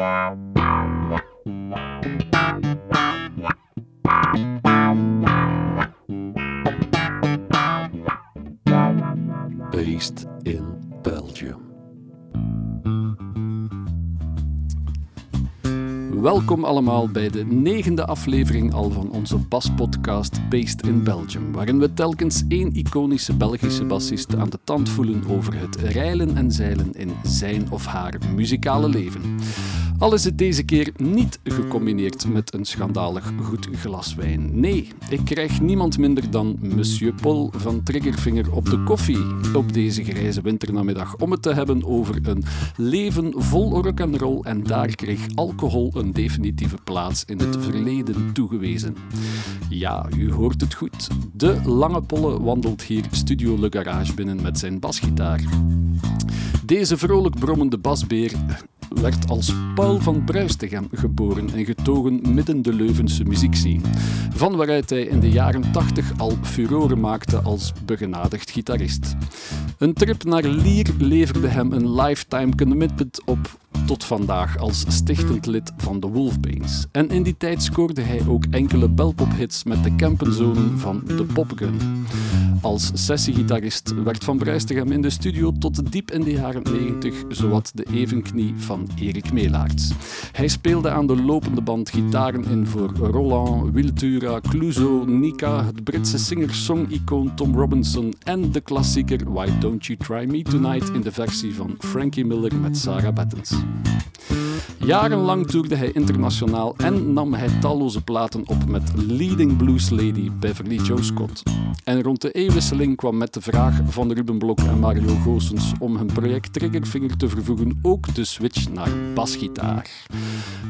Based in Belgium. Welkom allemaal bij de negende aflevering al van onze baspodcast Based in Belgium, waarin we telkens één iconische Belgische bassist aan de tand voelen over het reilen en zeilen in zijn of haar muzikale leven. Al is het deze keer niet gecombineerd met een schandalig goed glas wijn. Nee, ik krijg niemand minder dan Monsieur Paul van Triggerfinger op de koffie op deze grijze winternamiddag om het te hebben over een leven vol rock'n'roll en daar kreeg alcohol een definitieve plaats in het verleden toegewezen. Ja, u hoort het goed. De Lange Polle wandelt hier Studio Le Garage binnen met zijn basgitaar. Deze vrolijk brommende basbeer werd als Paul van Bruistegem geboren en getogen midden de Leuvense muziekscene, van waaruit hij in de jaren 80 al furoren maakte als begenadigd gitarist. Een trip naar Lier leverde hem een lifetime commitment op tot vandaag als stichtend lid van de Wolfbanes. En in die tijd scoorde hij ook enkele belpop-hits met de Kempenzonen van de Popgun. Als sessiegitarist werd Van Bruistegem in de studio tot diep in de jaren 90 zowat de evenknie van Erik Meelaerts. Hij speelde aan de lopende band gitaren in voor Roland, Wiltura, Clouseau, Nika, het Britse singer-song-icoon Tom Robinson en de klassieker Why Don't You Try Me Tonight in de versie van Frankie Miller met Sarah Battens. Jarenlang toerde hij internationaal en nam hij talloze platen op met leading blues lady Beverly Joe Scott. En rond de eeuwwisseling kwam met de vraag van Ruben Blok en Mario Goossens om hun project Triggerfinger te vervoegen ook de switch naar basgitaar.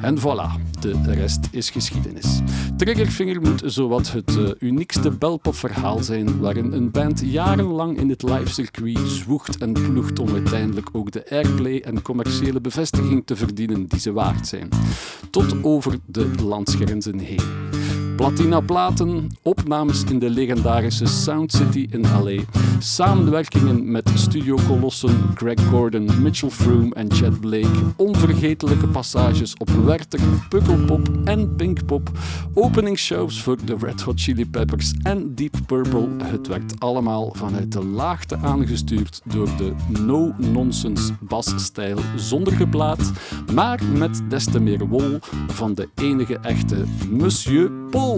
En voilà, de rest is geschiedenis. Triggerfinger moet zowat het uh, uniekste belpop-verhaal zijn waarin een band jarenlang in het livecircuit zwoegt en ploegt om uiteindelijk ook de airplay en commerciële bevestiging te verdienen die ze waard zijn. Tot over de landsgrenzen heen. Platina-platen, opnames in de legendarische Sound City in LA, samenwerkingen met studiokolossen Greg Gordon, Mitchell Froome en Chet Blake, onvergetelijke passages op Werther, Pukkelpop en Pinkpop, openingsshows voor de Red Hot Chili Peppers en Deep Purple. Het werd allemaal vanuit de laagte aangestuurd door de no-nonsense basstijl zonder geblaad, maar met des te meer wol van de enige echte Monsieur Paul.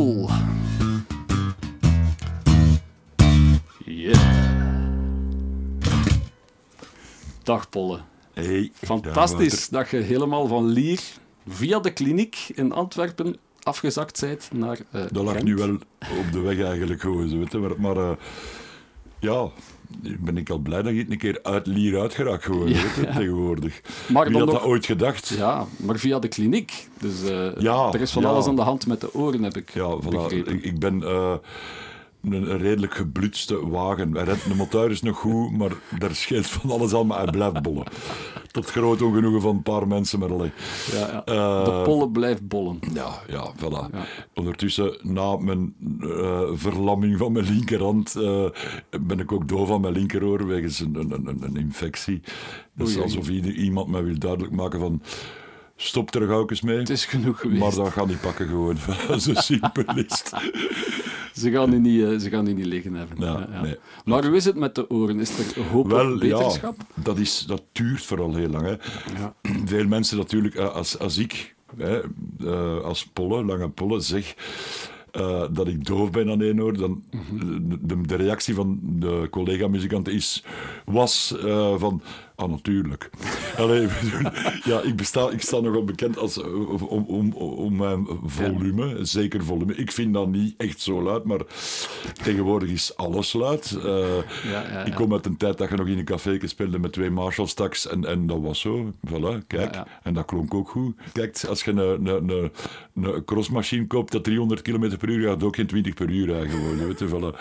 Yeah. Dag Polle. Hey, Fantastisch dat je helemaal van Lier via de kliniek in Antwerpen afgezakt bent naar uh, Dat lag nu wel op de weg eigenlijk gewoon, weet je. maar, maar uh, ja, ben ik al blij dat je het een keer uit Lier uitgeraakt gewoon, Ja, weet je, ja. tegenwoordig. Maar Wie had nog- dat ooit gedacht? Ja, maar via de kliniek. Dus eh, Ja, er is van alles aan de hand met de oren, heb ik Ja, voilà. begrepen. Ik, ik ben eh, een, redelijk geblutste wagen. Hij redt de motor is nog goed, maar daar scheelt van alles aan, maar hij blijft bollen. Tot groot ongenoegen van een paar mensen, maar alleen. Ja, ja. Eh, de Polle blijft bollen. Ja, ja, voilà. Ja. Ondertussen, na mijn eh, verlamming van mijn linkerhand, eh, ben ik ook doof aan mijn linkeroor wegens een, een, een, een infectie. Oei, oei. alsof ieder- iemand mij wil duidelijk maken van... Stop er gauw eens mee. Het is genoeg geweest. Maar dat gaat niet pakken gewoon. Zo simpel is. Ze gaan u niet, eh, ze gaan u niet liggen hebben. Ja, nee. Maar hoe is het met de oren? Is er hoop Wel, op beterschap? ja, dat, is, dat duurt vooral heel lang. Hè. Veel mensen natuurlijk, eh, als, als ik, hè, eh, als Polle, lange Polle, zeg dat ik doof ben aan één oor, dan Mhm. de, de reactie van de collega-muzikanten is, was van, ah natuurlijk. Allee, ja, ik, besta, ik sta nogal bekend als, eh, om, om, om mijn volume, zeker volume. Ik vind dat niet echt zo luid, maar tegenwoordig is alles luid. Eh, Ja, ja, Ik kom uit een tijd dat je nog in een café speelde met twee Marshalls tax en, en dat was zo. Voilà, kijk. En dat klonk ook goed. Kijk, als je een, een, een, een crossmachine koopt dat 300 km per uur gaat, ook geen 20 per uur rijden gewoon. Weet je, voilà.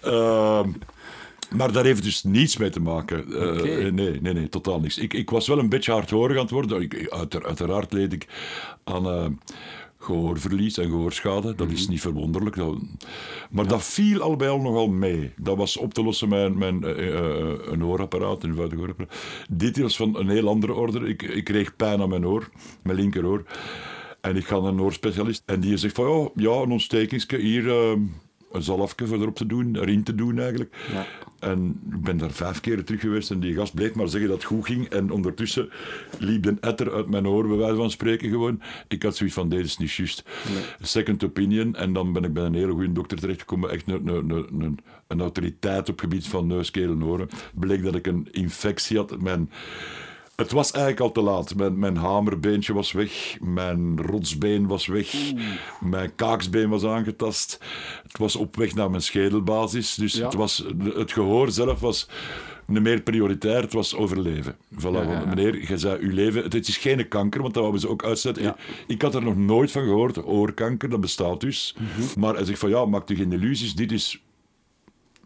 Ehm, maar daar heeft dus niets mee te maken. Eh, Oké. nee, nee, nee, totaal niks. Ik, ik was wel een beetje hardhorig aan het worden. Ik, uiteraard leed ik aan eh, gehoorverlies en gehoorschade. Dat is niet verwonderlijk. Dat, maar dat viel al bij al nogal mee. Dat was op te lossen met mijn, uh, een hoorapparaat, een eenvoudig hoorapparaat. Dit was van een heel andere orde. Ik, ik kreeg pijn aan mijn oor, mijn linkeroor. En ik ga naar een oorspecialist. En die zegt van, oh, ja, een ontstekingsje hier... Een zalfje voor erop te doen, erin te doen eigenlijk. Ja. En ik ben daar vijf keer terug geweest en die gast bleef maar zeggen dat het goed ging. En ondertussen liep de etter uit mijn oor, bij wijze van spreken gewoon. Ik had zoiets van, deze is niet juist. Second opinion. En dan ben ik bij een hele goede dokter terechtgekomen. Echt een, een, een, een autoriteit op het gebied van neus, keel en oren. Bleek dat ik een infectie had. Mijn het was eigenlijk al te laat. Mijn, mijn hamerbeentje was weg, mijn rotsbeen was weg, mijn kaaksbeen was aangetast. Het was op weg naar mijn schedelbasis. Dus het, was, het gehoor zelf was niet meer prioritair, het was overleven. Voilà, meneer, je zei, uw leven, het is geen kanker, want dat wouden ze ook uitzetten. Ik, had er nog nooit van gehoord, oorkanker, dat bestaat dus. Mhm. Maar hij zegt van, ja, maak u geen illusies, dit is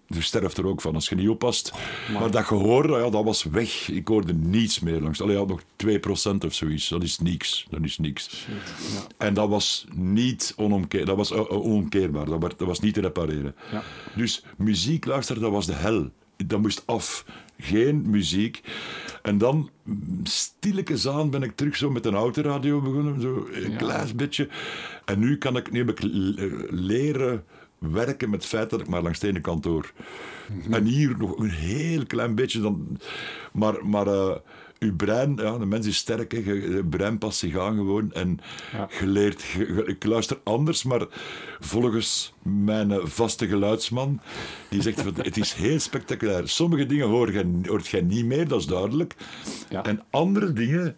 je sterft er ook van als je niet oppast. Maar, dat gehoor, ja, dat was weg. Ik hoorde niets meer langs. Alleen had nog 2% of zoiets. Dat is niks. Dat is niks. Ja. En dat was niet onomkeer, dat was, uh, onomkeerbaar. Dat, werd, dat was niet te repareren. Ja. Dus muziek luisteren, dat was de hel. Dat moest af. Geen muziek. En dan, stilletjes aan, ben ik terug zo met een autoradio begonnen. Zo een klein beetje. En nu kan ik, nu heb ik leren werken met het feit dat ik maar langs de ene kant hoor. Mhm. En hier nog een heel klein beetje. Dan, maar maar uh, uw brein, ja, de mens is sterk, hè, je, brein past zich aan gewoon. En ja. je leert, ik luister anders, maar volgens mijn eh, vaste geluidsman, die zegt het is heel spectaculair. Sommige dingen hoor je, hoort jij niet meer, dat is duidelijk. Ja. En andere dingen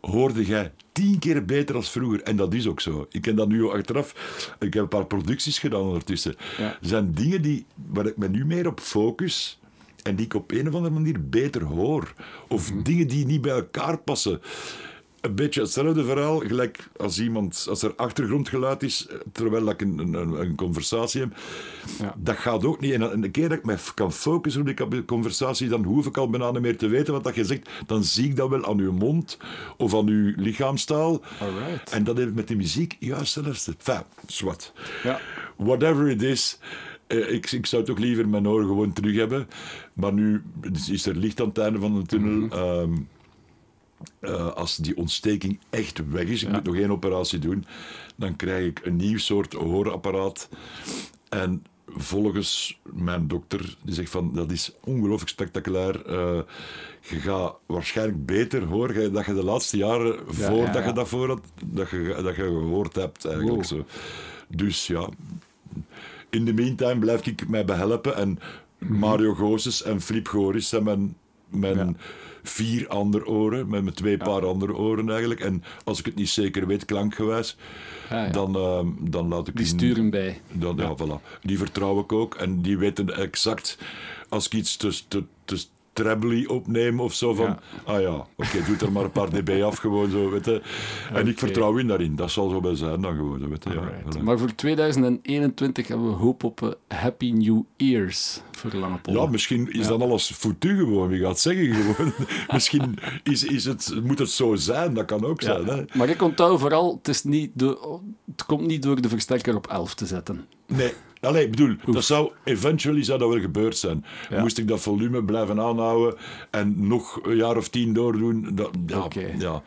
hoorde jij tien keer beter als vroeger. En dat is ook zo. Ik ken dat nu achteraf. Ik heb een paar producties gedaan ondertussen. Er zijn dingen die, waar ik me nu meer op focus en die ik op een of andere manier beter hoor. Of mhm. dingen die niet bij elkaar passen een beetje hetzelfde verhaal, gelijk als iemand, als er achtergrondgeluid is, terwijl ik een, een, een conversatie heb. Ja. Dat gaat ook niet. En een keer dat ik me kan focussen op die conversatie, dan hoef ik al bijna niet meer te weten wat dat je zegt. Dan zie ik dat wel aan uw mond of aan uw lichaamstaal. Alright. En dat heeft met de muziek juist hetzelfde. Enfin, zwart. Ja. Whatever it is. Eh, ik, ik zou toch liever mijn oren gewoon terug hebben. Maar nu is er licht aan het einde van de tunnel. Mm -hmm. Uh, als die ontsteking echt weg is, ik moet nog geen operatie doen, dan krijg ik een nieuw soort hoorapparaat. En volgens mijn dokter, die zegt van dat is ongelooflijk spectaculair. Uh, je gaat waarschijnlijk beter horen dat je de laatste jaren, voordat je dat voor had, dat je, dat je gehoord hebt eigenlijk. Zo. Dus ja, in de meantime blijf ik mij behelpen en mhm. Mario Gozes en Flip Goris zijn mijn, mijn vier andere oren, met mijn twee paar andere oren eigenlijk. En als ik het niet zeker weet, klankgewijs, ah, dan, uh, dan laat ik die... sturen bij. Dan, ja. voilà. Die vertrouw ik ook en die weten exact als ik iets te, te, te trebly opnemen of zo. Van, ah ja, oké, doe er maar een paar dB af gewoon zo, weet je. En ik vertrouw in daarin. Dat zal zo bij zijn dan gewoon, weet je. Ja, maar voor 2021 hebben we hoop op uh, Happy New Ears voor Lange. Ja, misschien is dan alles foutu gewoon, wie gaat zeggen gewoon. misschien is, is het, moet het zo zijn, dat kan ook zijn. Hè? Maar ik onthoud vooral, het, is niet de, het komt niet door de versterker op 11 te zetten. Nee, Allee, ik bedoel, dat zou, eventually zou dat wel gebeurd zijn. Moest ik dat volume blijven aanhouden en nog een jaar of tien doordoen. Dat, ja, ja,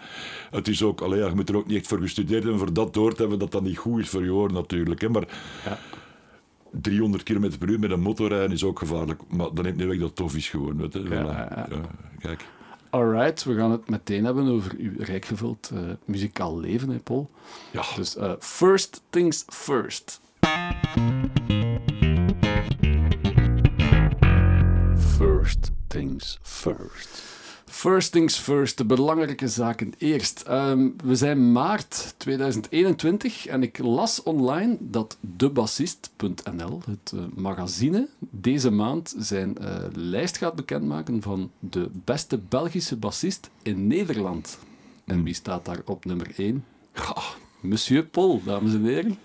het is ook, allee, je moet er ook niet echt voor gestudeerd hebben voor dat door te hebben, dat dat niet goed is voor je oor natuurlijk. Hè. Maar ja. 300 km per uur met een motorrijden is ook gevaarlijk. Maar dan neemt niet weg dat het tof is gewoon. Weet je. Ja, kijk. Alright, we gaan het meteen hebben over uw rijkgevuld uh, muzikaal leven, hè, Paul. Ja. Dus uh, first things first. Things first. First things first, de belangrijke zaken eerst. Um, we zijn maart 2021 en ik las online dat debassist.nl, het uh, magazine, deze maand zijn uh, lijst gaat bekendmaken van de beste Belgische bassist in Nederland. En wie staat daar op nummer 1? Monsieur Paul, dames en heren.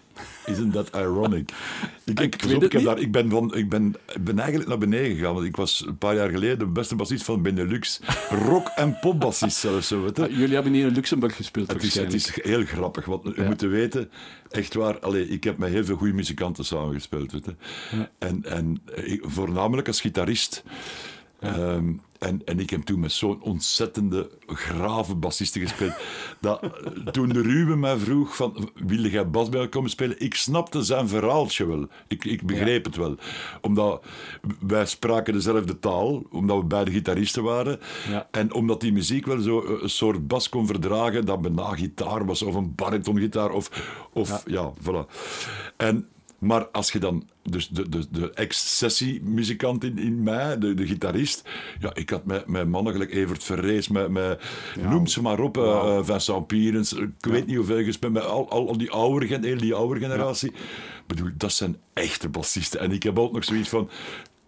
Isn't that ironic? Ik, Ik op, daar, ik, ben van, ik, ben, ik ben eigenlijk naar beneden gegaan, want ik was een paar jaar geleden de beste bassist van Benelux. Rock- en popbassist zelfs. Zo, weet je. Ah, jullie hebben hier in Luxemburg gespeeld Het is, het is heel grappig, want we Ja. moeten weten, echt waar, allee, ik heb met heel veel goede muzikanten samengespeeld. Weet je. En, en ik- voornamelijk als gitarist. Ehm, en, en ik heb toen met zo'n ontzettende, grave bassisten gespeeld. Dat, eh, toen de Ruben mij vroeg van, wilde jij bas bij me komen spelen? Ik snapte zijn verhaaltje wel. Ik, ik begreep het wel. Omdat wij spraken dezelfde taal, omdat we beide gitaristen waren. Ja. En omdat die muziek wel zo eh, een soort bas kon verdragen, dat bijna gitaar was, of een baritongitaar, of, of ja. voilà. En, maar als je dan, dus de, de, de ex-sessiemuzikant in, in mij, de, de gitarist, ja, ik had met, met mannen gelijk Evert Verrees, met, met noem ze maar op, eh, eh, Vincent Pierens, ik weet niet hoeveel gespeeld, met al, al, al die oude, die oude generatie. Ik bedoel, dat zijn echte bassisten. En ik heb altijd nog zoiets van,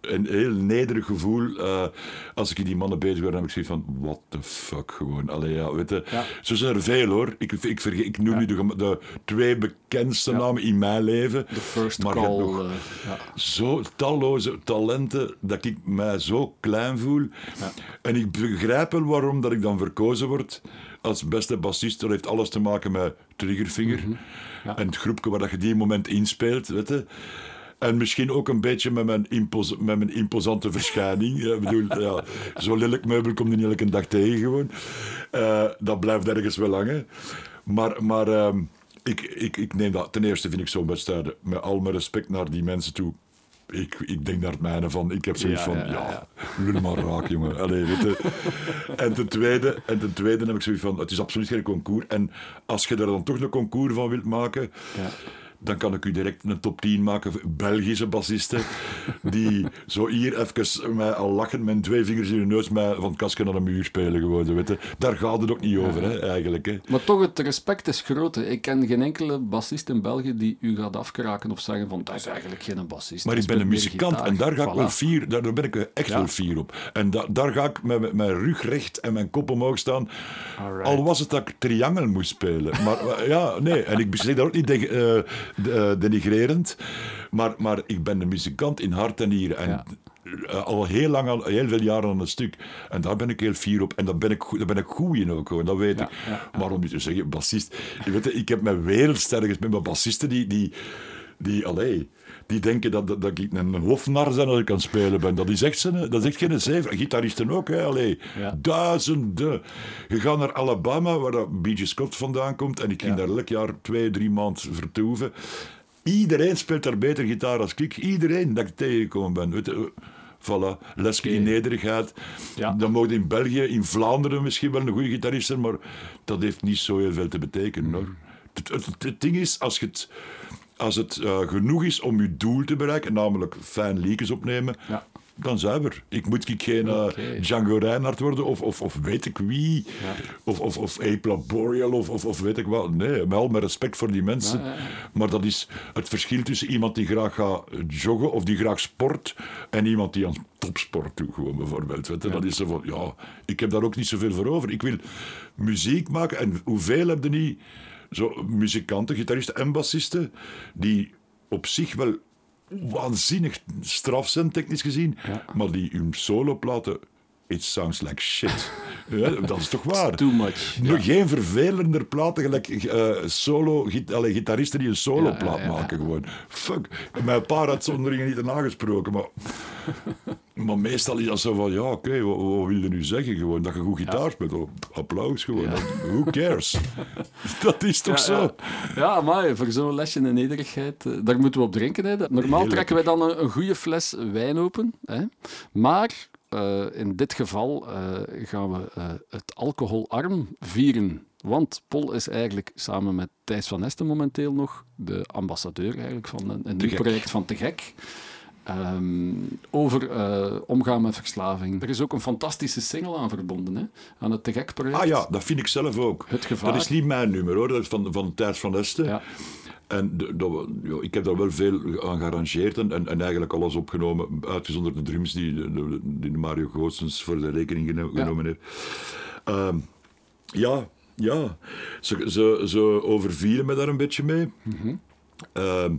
een heel nederig gevoel. eh, als ik in die mannen bezig ben, dan heb ik zoiets van: what the fuck, gewoon. Allee, ja, weet je. Ja. Zo zijn er veel hoor. Ik, ik, ik noem nu de, de twee bekendste namen in mijn leven. De first maar call. nog eh, ja. zo talloze talenten dat ik mij zo klein voel. En ik begrijp wel waarom dat ik dan verkozen word als beste bassist. Dat heeft alles te maken met Triggerfinger. En het groepje waar dat je die moment inspeelt, weet je. En misschien ook een beetje met mijn, impos met mijn imposante verschijning. Ik bedoel, ja, Zo'n lelijk meubel komt niet elke dag tegen gewoon. Eh, dat blijft ergens wel hangen. Maar, maar ehm, ik, ik, ik neem dat... Ten eerste vind ik zo'n wedstrijden, met al mijn respect naar die mensen toe... Ik, ik denk naar het mijne van. Ik heb zoiets Ja, van, ja, ja, ja, lul maar raak, jongen. Allee, weet je. En, ten tweede, en ten tweede heb ik zoiets van, het is absoluut geen concours. En als je er dan toch een concours van wilt maken, Ja. Dan kan ik u direct een top 10 maken. Belgische bassisten, die zo hier even mij al lachen met twee vingers in hun neus mij van het kastje naar de muur spelen. Gewoon, weet je. Daar gaat het ook niet over, hè, eigenlijk. Hè. Maar toch, het respect is groot. hè. Ik ken geen enkele bassist in België die u gaat afkraken of zeggen van dat is eigenlijk geen bassist. Maar ik ben een muzikant gitaar. en daar ga ik wel fier, daar, daar ben ik echt Ja. wel fier op. En da- daar ga ik met, mijn rug recht en mijn kop omhoog staan. Alright. Al was het dat ik triangel moest spelen. Maar ja, nee, en ik zeg dat ook niet de- eh, de- eh, denigrerend. Maar, maar ik ben een muzikant in hart en nieren. En Ja. eh, al heel lang, al heel veel jaren aan een stuk. En daar ben ik heel fier op. En daar ben ik, daar ben ik goed in ook, gewoon, dat weet Ja, ik. ja, Maar om niet te zeggen, bassist. Je weet, ik heb met wereldsterren met mijn bassisten die... die die, allee, die denken dat, dat, dat ik een hofnar ben als ik aan het spelen ben. Dat is echt, zijn, dat is echt geen zeven. Gitaristen ook, hè, allee. Ja. Duizenden. Je gaat naar Alabama, waar dat. Scott vandaan komt. En ik ging daar elk jaar twee, drie maanden vertoeven. Iedereen speelt daar beter gitaar als ik. Iedereen dat ik tegengekomen ben. Weet je, Voilà, lesje in nederigheid. Ja. Dan moet in België, in Vlaanderen misschien wel een goede gitarist zijn, maar dat heeft niet zo heel veel te betekenen. Hoor. Het, het, het ding is, als, je het, als het eh, genoeg is om je doel te bereiken, namelijk fijn liedjes opnemen, Ja. dan zuiver. Ik moet ik geen eh. Django Reinhardt worden of, of, of weet ik wie, of, of, of Boreal of, of, of weet ik wat. Nee, met al mijn respect voor die mensen. Ja. Maar dat is het verschil tussen iemand die graag gaat joggen of die graag sport en iemand die aan topsport doet, gewoon bijvoorbeeld. Weet je? Dat is zo van, ja, ik heb daar ook niet zoveel voor over. Ik wil muziek maken en hoeveel heb je niet zo muzikanten, gitaristen en bassisten die op zich wel waanzinnig straf zijn, technisch gezien, maar die hun soloplaten, it sounds like shit. ja, dat is toch waar? Too much. Nog geen vervelender platen gelijk eh, solo, git, allee, gitaristen die een ja, ja, ja. maken gewoon. Fuck. Met een paar uitzonderingen niet aangesproken, maar, maar meestal is dat zo van, ja oké, wat, wat wil je nu zeggen gewoon? Dat je goed gitaar speelt, oh, applaus gewoon. Who cares? dat is toch zo? Ja, maar voor zo'n lesje in nederigheid, eh, daar moeten we op drinken. Hè. Normaal trekken wij dan een, een goede fles wijn open. Hè. Maar eh, in dit geval eh, gaan we eh, het alcoholarm vieren. Want Pol is eigenlijk samen met Thijs van Esten momenteel nog de ambassadeur eigenlijk van een, een nieuw project van Te Gek. Ehm, over omgaan met verslaving. Er is ook een fantastische single aan verbonden, hè, aan het Te Gek project. Ah ja, dat vind ik zelf ook. Het gevaar. Dat is niet mijn nummer hoor, dat is van, van Thijs van Esten. Ja. En de- ik heb daar wel veel aan gearrangeerd en, en, en eigenlijk alles opgenomen, uitgezonderd de drums die, de- die Mario Goossens voor de rekening geno- Ja. genomen heeft. Ehm, ja, ja, ze, ze, ze overvielen me daar een beetje mee. Ehm,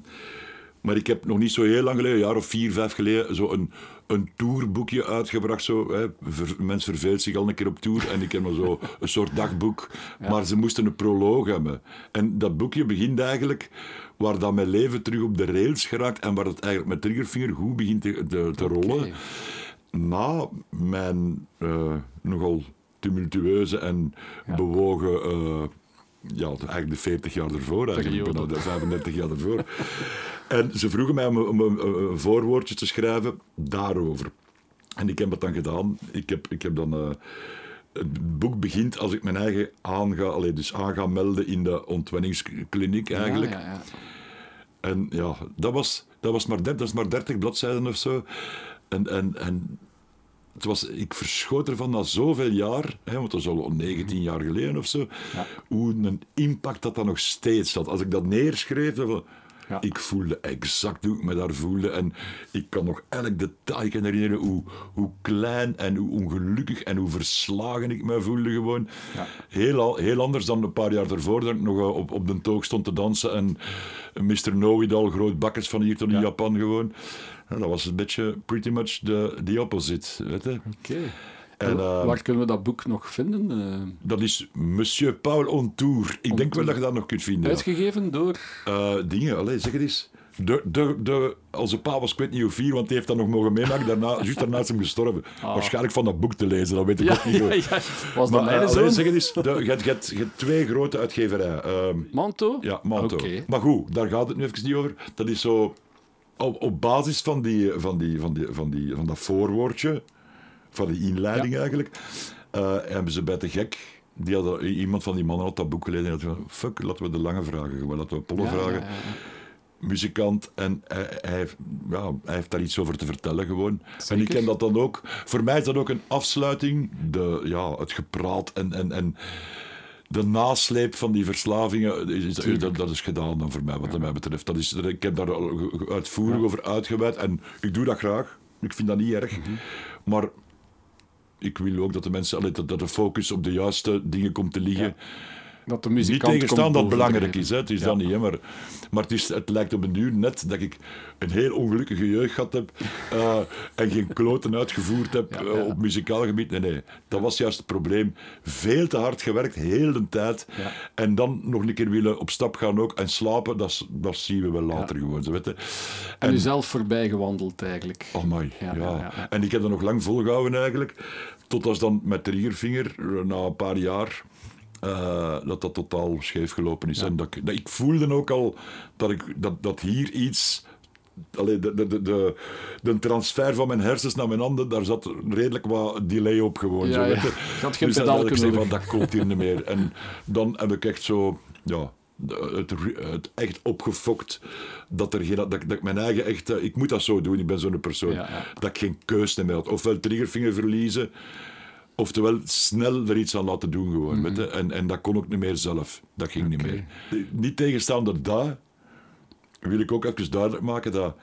maar ik heb nog niet zo heel lang geleden, een jaar of vier, vijf geleden, zo een, een tourboekje uitgebracht. Zo, hè. Ver, mens verveelt zich al een keer op tour en ik heb maar zo een soort dagboek. Maar ze moesten een proloog hebben. En dat boekje begint eigenlijk waar dat mijn leven terug op de rails geraakt en waar het eigenlijk met triggervinger goed begint te, te, te rollen. Na mijn eh, nogal tumultueuze en bewogen... eh, ja, eigenlijk de 40 jaar ervoor, eigenlijk de 35 jaar ervoor. En ze vroegen mij om, een- om een, een voorwoordje te schrijven daarover. En ik heb dat dan gedaan. Ik heb, ik heb dan... eh, het boek begint als ik mijn eigen allee, dus aan ga melden in de ontwenningskliniek eigenlijk. Ja, ja, ja. En ja, dat was, dat was maar, 30, dat is maar 30 bladzijden of zo. En, en, en het was, ik verschoot ervan na zoveel jaar, hè, want dat is al 19 jaar geleden of zo, hoe een impact dat dat nog steeds had. Als ik dat neerschreef, dan van, Ja. ik voelde exact hoe ik me daar voelde. En ik kan nog elk detail kan herinneren hoe, hoe klein en hoe ongelukkig en hoe verslagen ik me voelde gewoon. Ja. Heel, heel anders dan een paar jaar daarvoor, dat ik nog eh, op, op de toog stond te dansen en Mr. Know-it-all, groot bakkers van hier tot in Japan gewoon. Dat was een beetje pretty much the, the opposite, weet je. Oké. En, eh, Waar kunnen we dat boek nog vinden? Eh, Dat is Monsieur Paul on Tour. Ik denk wel dat je dat nog kunt vinden. ja. uitgegeven door... Eh, dingen, allez, zeg het eens. De, de, de, onze pa was, ik weet niet hoe vier, want die heeft dat nog mogen meemaken. Daarna, juist daarna is hem gestorven. Waarschijnlijk van dat boek te lezen, dat weet ik Ja, ook niet. ja. Was dat Maar allee, zeg het eens. Je hebt- je hebt je hebt twee grote uitgeverijen. Ehm, Manto? ja, Manto. Maar goed, daar gaat het nu even niet over. Dat is zo... Op, op basis van, die, van, die, van, die, van, die, van dat voorwoordje, van die inleiding eigenlijk, eh, hebben ze bij de gek... Die hadden, iemand van die mannen had dat boek gelezen en had van, fuck, laten we de lange vragen, gewoon laten we Polle Ja, vragen. ja. Muzikant en hij, ja, hij heeft daar iets over te vertellen gewoon. En ik ken dat dan ook. Voor mij is dat ook een afsluiting, de, ja, het gepraat en, en, en de nasleep van die verslavingen, is, dat, dat is gedaan dan voor mij, wat mij betreft. Dat is, ik heb daar uitvoerig over uitgeweid en ik doe dat graag. Ik vind dat niet erg. Mhm. Maar ik wil ook dat de mensen, dat de focus op de juiste dingen komt te liggen. Dat de Niet muzikant tegenstaan komt dat belangrijk is, hè. het is Ja. dat niet. Hè. Maar, maar het, is, het lijkt op een duur net dat ik een heel ongelukkige jeugd gehad heb eh, en geen kloten uitgevoerd heb Ja, eh, op muzikaal gebied. Nee, nee, dat was juist het probleem. Veel te hard gewerkt, heel de tijd. En dan nog een keer willen op stap gaan ook en slapen, dat, dat zien we wel later gewoon. Zo, weet je. En u zelf voorbij gewandeld eigenlijk. Oh my, Ja. En ik heb dat nog lang volgehouden eigenlijk. Tot als dan met triggervinger, eh, na een paar jaar, eh, dat dat totaal scheef gelopen is. En dat, ik- dat, ik voelde ook al dat, ik, dat, dat hier iets... Allee, de, de, de, de, de transfer van mijn hersens naar mijn handen, daar zat redelijk wat delay op gewoon. Ja, zo, weet had geen Dus dan ik gezegd van, dat klopt hier niet meer. En dan heb ik echt zo... Ja, het, echt opgefokt dat, er geen, dat, dat ik mijn eigen echt... Ik moet dat zo doen, ik ben zo'n persoon. Ja. Dat ik geen keus meer had. Ofwel triggervinger verliezen, oftewel snel er iets aan laten doen gewoon. weet je. En, en dat kon ook niet meer zelf. Dat ging niet Mhm. Meer. Niet tegenstaande dat, wil ik ook even duidelijk maken dat...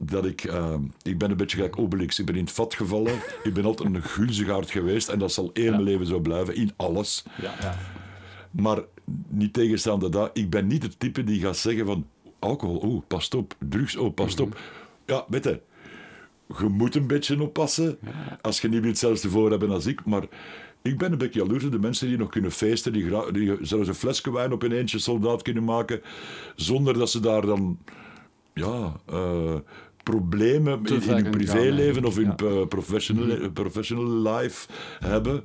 Dat ik, eh, ik ben een beetje gelijk Obelix. Ik ben in het vat gevallen. Ik ben altijd een gulzigaard geweest. En dat zal heel mijn leven zo blijven. In alles. Ja, ja. Maar niet tegenstaande dat, ik ben niet het type die gaat zeggen van alcohol, oh, past op, drugs, oh, past op. Ja, weet je, je moet een beetje oppassen. Als je niet hetzelfde voor hebben als ik, maar ik ben een beetje jaloers op de mensen die nog kunnen feesten, die, die zelfs een flesje wijn op een eentje soldaat kunnen maken, zonder dat ze daar dan, ja, eh, problemen in, in hun privéleven of in eh, professional, professional life hebben.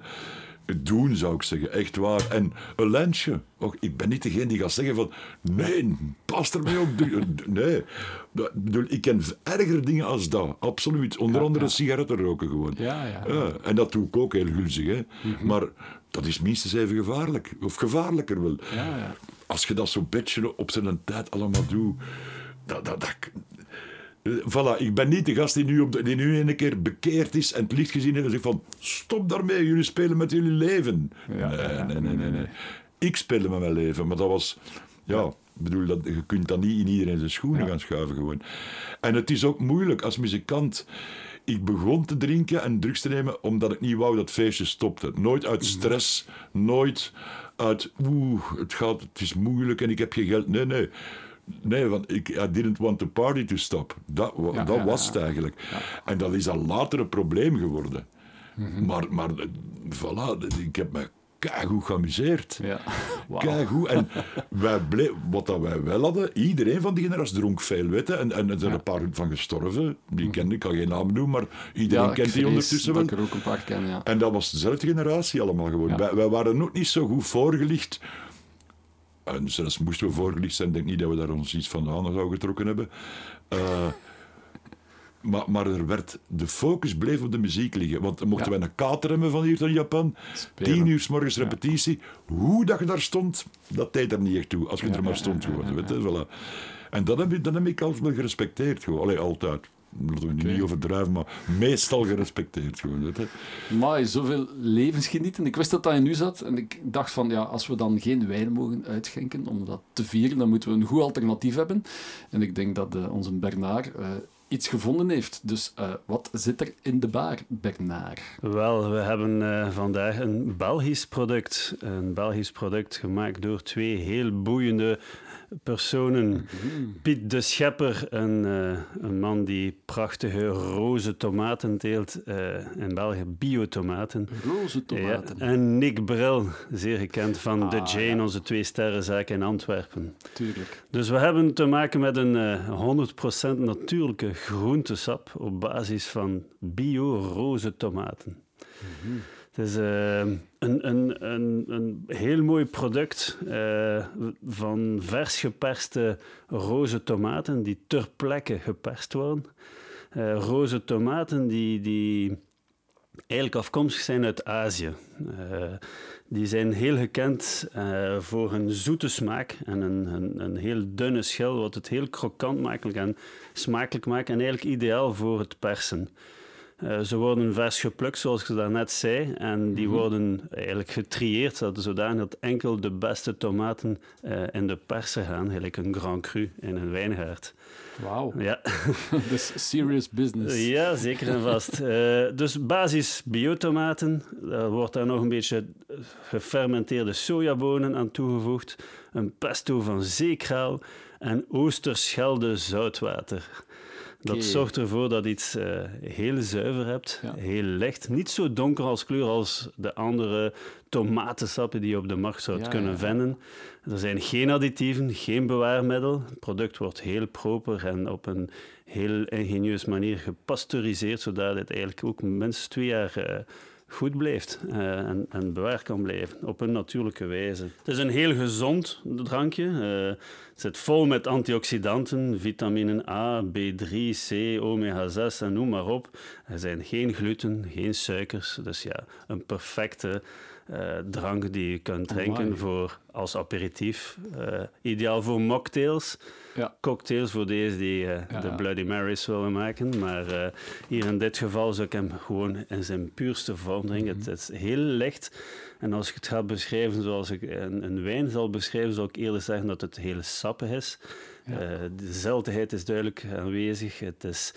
Doen, zou ik zeggen. Echt waar. En een lensje. Och, ik ben niet degene die gaat zeggen van... Nee, pas ermee op. Nee. Bedoel, Ik ken erger dingen als dat. Absoluut. Onder Ja, andere ja. sigaretten roken gewoon. Ja, ja. Ja, en dat doe ik ook heel gulzig. Hè. Maar dat is minstens even gevaarlijk. Of gevaarlijker wel. Ja, ja. Als je dat zo'n beetje op zijn tijd allemaal doet... Dat, dat, dat, Voilà, ik ben niet de gast die nu, op de, die nu een keer bekeerd is en het licht gezien heeft en zegt van stop daarmee, jullie spelen met jullie leven. Ja, nee, ja, nee, nee, nee, nee. Ik speelde met mijn leven, maar dat was... Ja, bedoel, dat, je kunt dat niet in iedereen zijn schoenen gaan schuiven gewoon. En het is ook moeilijk als muzikant. ik begon te drinken en drugs te nemen omdat ik niet wou dat feestje stopte. Nooit uit stress, nooit uit oeh, het, gaat, het is moeilijk en ik heb geen geld. Nee, nee. Nee, want ik I didn't want the party to stop. Dat, Ja, dat ja, was het eigenlijk. En dat is al later een probleem geworden. Mhm. Maar, maar eh, voilà, ik heb me goed geamuseerd. Ja. Keigoed. En wij wat dat wij wel hadden, iedereen van die generatie dronk veel weten. En, en er zijn een paar van gestorven. Die ken ik, kan geen naam noemen, maar iedereen Ja, kent die ondertussen dat wel. ik er ook een paar ken, ja. En dat was dezelfde generatie allemaal gewoon. Wij, wij waren ook niet zo goed voorgelicht. En zelfs moesten we voorgelicht zijn, denk ik niet dat we daar ons iets van aan zouden getrokken hebben. Eh, maar, maar er werd, de focus bleef op de muziek liggen. Want mochten Ja. wij een kater hebben van hier tot Japan, Spelen. tien uur s morgens repetitie, hoe dat je daar stond, dat deed er niet echt toe. Als je Ja, er maar stond gewoon. ja, weet je, voilà. En dat heb, ik- dat heb ik altijd wel gerespecteerd. Gewoon. Allee, altijd. Laten we nu niet overdrijven, maar meestal gerespecteerd. Gewoon, weet je. Maar zoveel levensgenieten. Ik wist dat dat in u zat. En ik dacht van, ja, als we dan geen wijn mogen uitschenken om dat te vieren, dan moeten we een goed alternatief hebben. En ik denk dat eh, onze Bernard eh, iets gevonden heeft. Dus eh, wat zit er in de bar, Bernard? Wel, we hebben eh, vandaag een Belgisch product. Een Belgisch product gemaakt door twee heel boeiende personen. Piet de Schepper, een, eh, een man die prachtige roze tomaten teelt eh, in België, biotomaten. Roze tomaten. Ja, en Nick Bril, zeer gekend van de Ah, Jane, ja. onze twee sterrenzaak in Antwerpen. Tuurlijk. Dus we hebben te maken met een eh, 100% natuurlijke groentesap op basis van bio-roze tomaten. Het is eh, een, een, een, een heel mooi product eh, van vers geperste roze tomaten die ter plekke geperst worden. Eh, roze tomaten die, die eigenlijk afkomstig zijn uit Azië. Eh, die zijn heel gekend voor hun zoete smaak en een, een, een heel dunne schil, wat het heel krokant maakt en smakelijk maakt en eigenlijk ideaal voor het persen. Eh, ze worden vers geplukt, zoals ik daarnet zei, en die worden eigenlijk getrieerd, zodat- zodanig dat enkel de beste tomaten eh, in de persen gaan, eigenlijk een Grand Cru in een wijngaard. Wauw. Ja. Dus serious business. Ja, zeker en vast. Eh, dus basis biotomaten. Daar wordt daar nog een beetje gefermenteerde sojabonen aan toegevoegd. Een pesto van zeekraal en oosterschelde zoutwater. Dat zorgt ervoor dat je iets eh, heel zuiver hebt, Ja. heel licht. Niet zo donker als kleur als de andere tomatensappen die je op de markt zou Ja, kunnen ja. vinden. Er zijn geen additieven, geen bewaarmiddel. Het product wordt heel proper en op een heel ingenieus manier gepasteuriseerd, zodat het eigenlijk ook minstens twee jaar eh, goed blijft eh, en, en bewaard kan blijven op een natuurlijke wijze. Het is een heel gezond drankje. Eh, het zit vol met antioxidanten, vitamine A, B3, C, omega-6 en noem maar op. Er zijn geen gluten, geen suikers. Dus ja, een perfecte eh, drank die je kunt drinken voor, als aperitief. Eh, ideaal voor mocktails. Ja. Cocktails voor deze die eh, Ja, de ja. Bloody Marys willen maken. Maar hier in dit geval zou ik hem gewoon in zijn puurste vorm drinken. Mhm. Het is heel licht. En als ik het ga beschrijven zoals ik een, een wijn zal beschrijven, zal ik eerder zeggen dat het heel sappig is. De zeltigheid is duidelijk aanwezig. Het is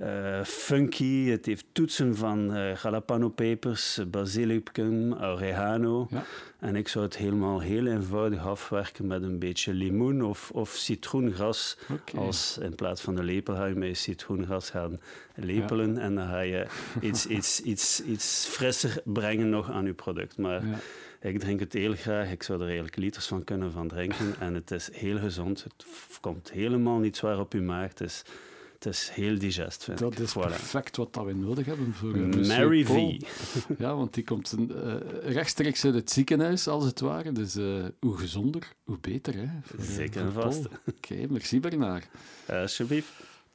eh, funky. Het heeft toetsen van eh jalapeno-pepers, basilicum, oregano. Ja. En ik zou het helemaal heel eenvoudig afwerken met een beetje limoen of, of citroengras. Als in plaats van de lepel ga je met je citroengras gaan lepelen. En dan ga je iets, iets, iets, iets frisser brengen nog aan je product. Maar Ja. ik drink het heel graag. Ik zou er eigenlijk liters van kunnen van drinken. En het is heel gezond. Het komt helemaal niet zwaar op je maag. Het is, het is heel digest, vind Dat ik. is Voilà. perfect wat dat we nodig hebben voor Mary. V. Ja, want die komt een, eh, rechtstreeks uit het ziekenhuis, als het ware. Dus eh, hoe gezonder, hoe beter. Hè, voor, eh, Zeker en vast. Oké, merci Bernard. Alsjeblieft.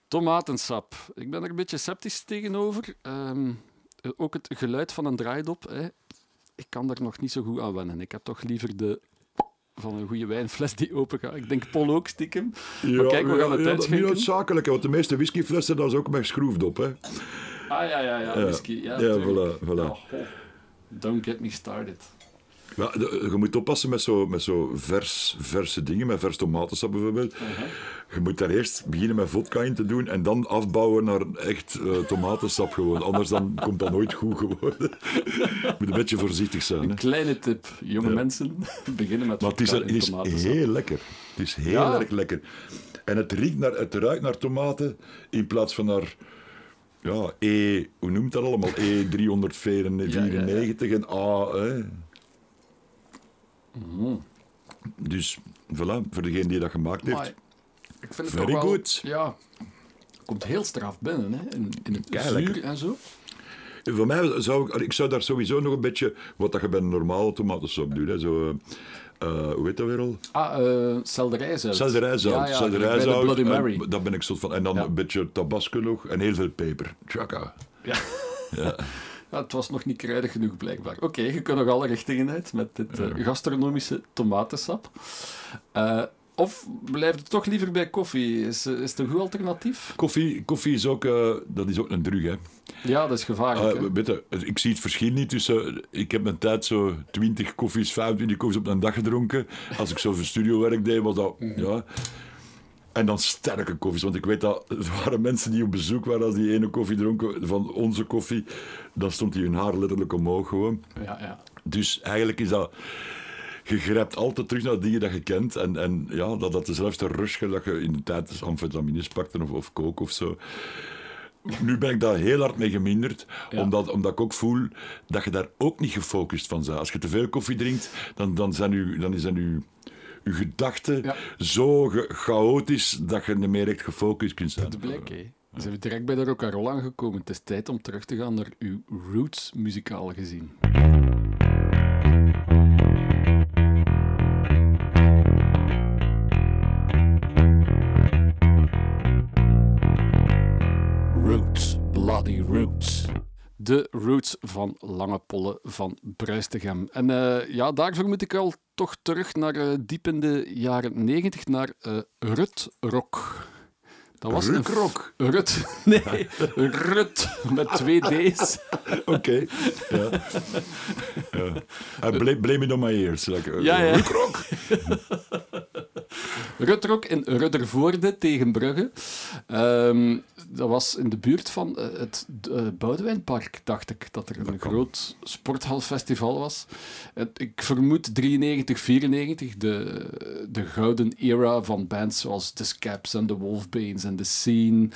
Tomatensap. Ik ben er een beetje sceptisch tegenover. Ehm, eh, ook het geluid van een draaidop. Hè. Ik kan daar nog niet zo goed aan wennen. Ik heb toch liever de van een goede wijnfles die open gaat. Ik denk Paul ook stiekem. Maar kijk, we gaan het dat is niet uitschenken. noodzakelijk, want de meeste whiskyflessen dat is ook met schroefdop. Hè. Ah ja, ja, ja, Ja. whisky. Ja, Ja, voilà, voilà. Oh. Don't get me started. Ja, de- je moet oppassen met zo, met zo vers, verse dingen, met vers tomatensap bijvoorbeeld. Je moet daar eerst beginnen met vodka in te doen en dan afbouwen naar echt eh, tomatensap gewoon. Anders dan komt dat nooit goed geworden. Je moet een beetje voorzichtig zijn. Hè. Kleine tip, jonge mensen, beginnen met Maar het is, het is heel lekker. Het is heel Ja. erg lekker. En het, riekt naar, het ruikt naar tomaten in plaats van naar... Ja, E... Hoe noemt dat allemaal? E394 en A... Hè. Mhm. Dus, voilà, voor degene die dat gemaakt heeft. Maar ik vind het wel... good. Ja, komt heel straf binnen, hè? In, in het Kei zuur en zo. Voor mij zou ik, ik zou daar sowieso nog een beetje, wat dat je bij een normale tomatensop doet, hè, zo, eh, eh, hoe heet dat weer al? Ah, eh selderijzout. Selderijzout. Ja, ja, Selderijzout, bij de Bloody en Mary. Daar ben ik soort van. En dan Ja. een beetje tabasco nog en heel veel peper. Tjaka. Ja. Ja. Het was nog niet kruidig genoeg, blijkbaar. Oké, je kunt nog alle richtingen uit met dit eh, gastronomische tomatensap. Eh, of blijft het toch liever bij koffie? Is, eh, is het een goed alternatief? Koffie, koffie is ook, dat is ook een drug, hè. Ja, dat is gevaarlijk. Weet je, ik zie het verschil niet tussen... Ik heb mijn tijd zo 20 koffies, 25 koffies op een dag gedronken. Als ik zo voor studiowerk deed, was dat... Ja. En dan sterke koffies. Want ik weet dat er waren mensen die op bezoek waren als die ene koffie dronken van onze koffie. Dan stond die hun haar letterlijk omhoog gewoon. Ja, ja. Dus eigenlijk is dat... Je grijpt altijd terug naar dingen dat je kent. En, en ja, dat, dat dezelfde rush dat je in de tijd amfetamines pakte of, of coke of zo. Nu ben ik daar heel hard mee geminderd, Ja. omdat, omdat ik ook voel dat je daar ook niet gefocust van bent. Als je te veel koffie drinkt, dan, dan, zijn, u, dan zijn uw, uw gedachten Ja. zo chaotisch dat je niet meer echt gefocust kunt zijn. De blik, hè. Zijn direct bij de rock and roll aangekomen. Het is tijd om terug te gaan naar uw roots muzikaal gezien. De roots van Lange Polle van Bruistegem. En eh, ja, daarvoor moet ik al toch terug naar eh, diep in de jaren negentig, naar eh Rut Rock. Dat was een Rukrok? Rut. Nee, Rut met twee D's. Oké. Ja. ja. I blame, blame it on my ears. Like, Ja, ja. In Ruddervoorde tegen Brugge. Ehm, dat was in de buurt van eh, het uh, Boudewijnpark, dacht ik, dat er een groot sporthalfestival was. Het- ik vermoed 93, 94, de, de gouden era van bands zoals The Scaps en de Wolfbanes en The Scene.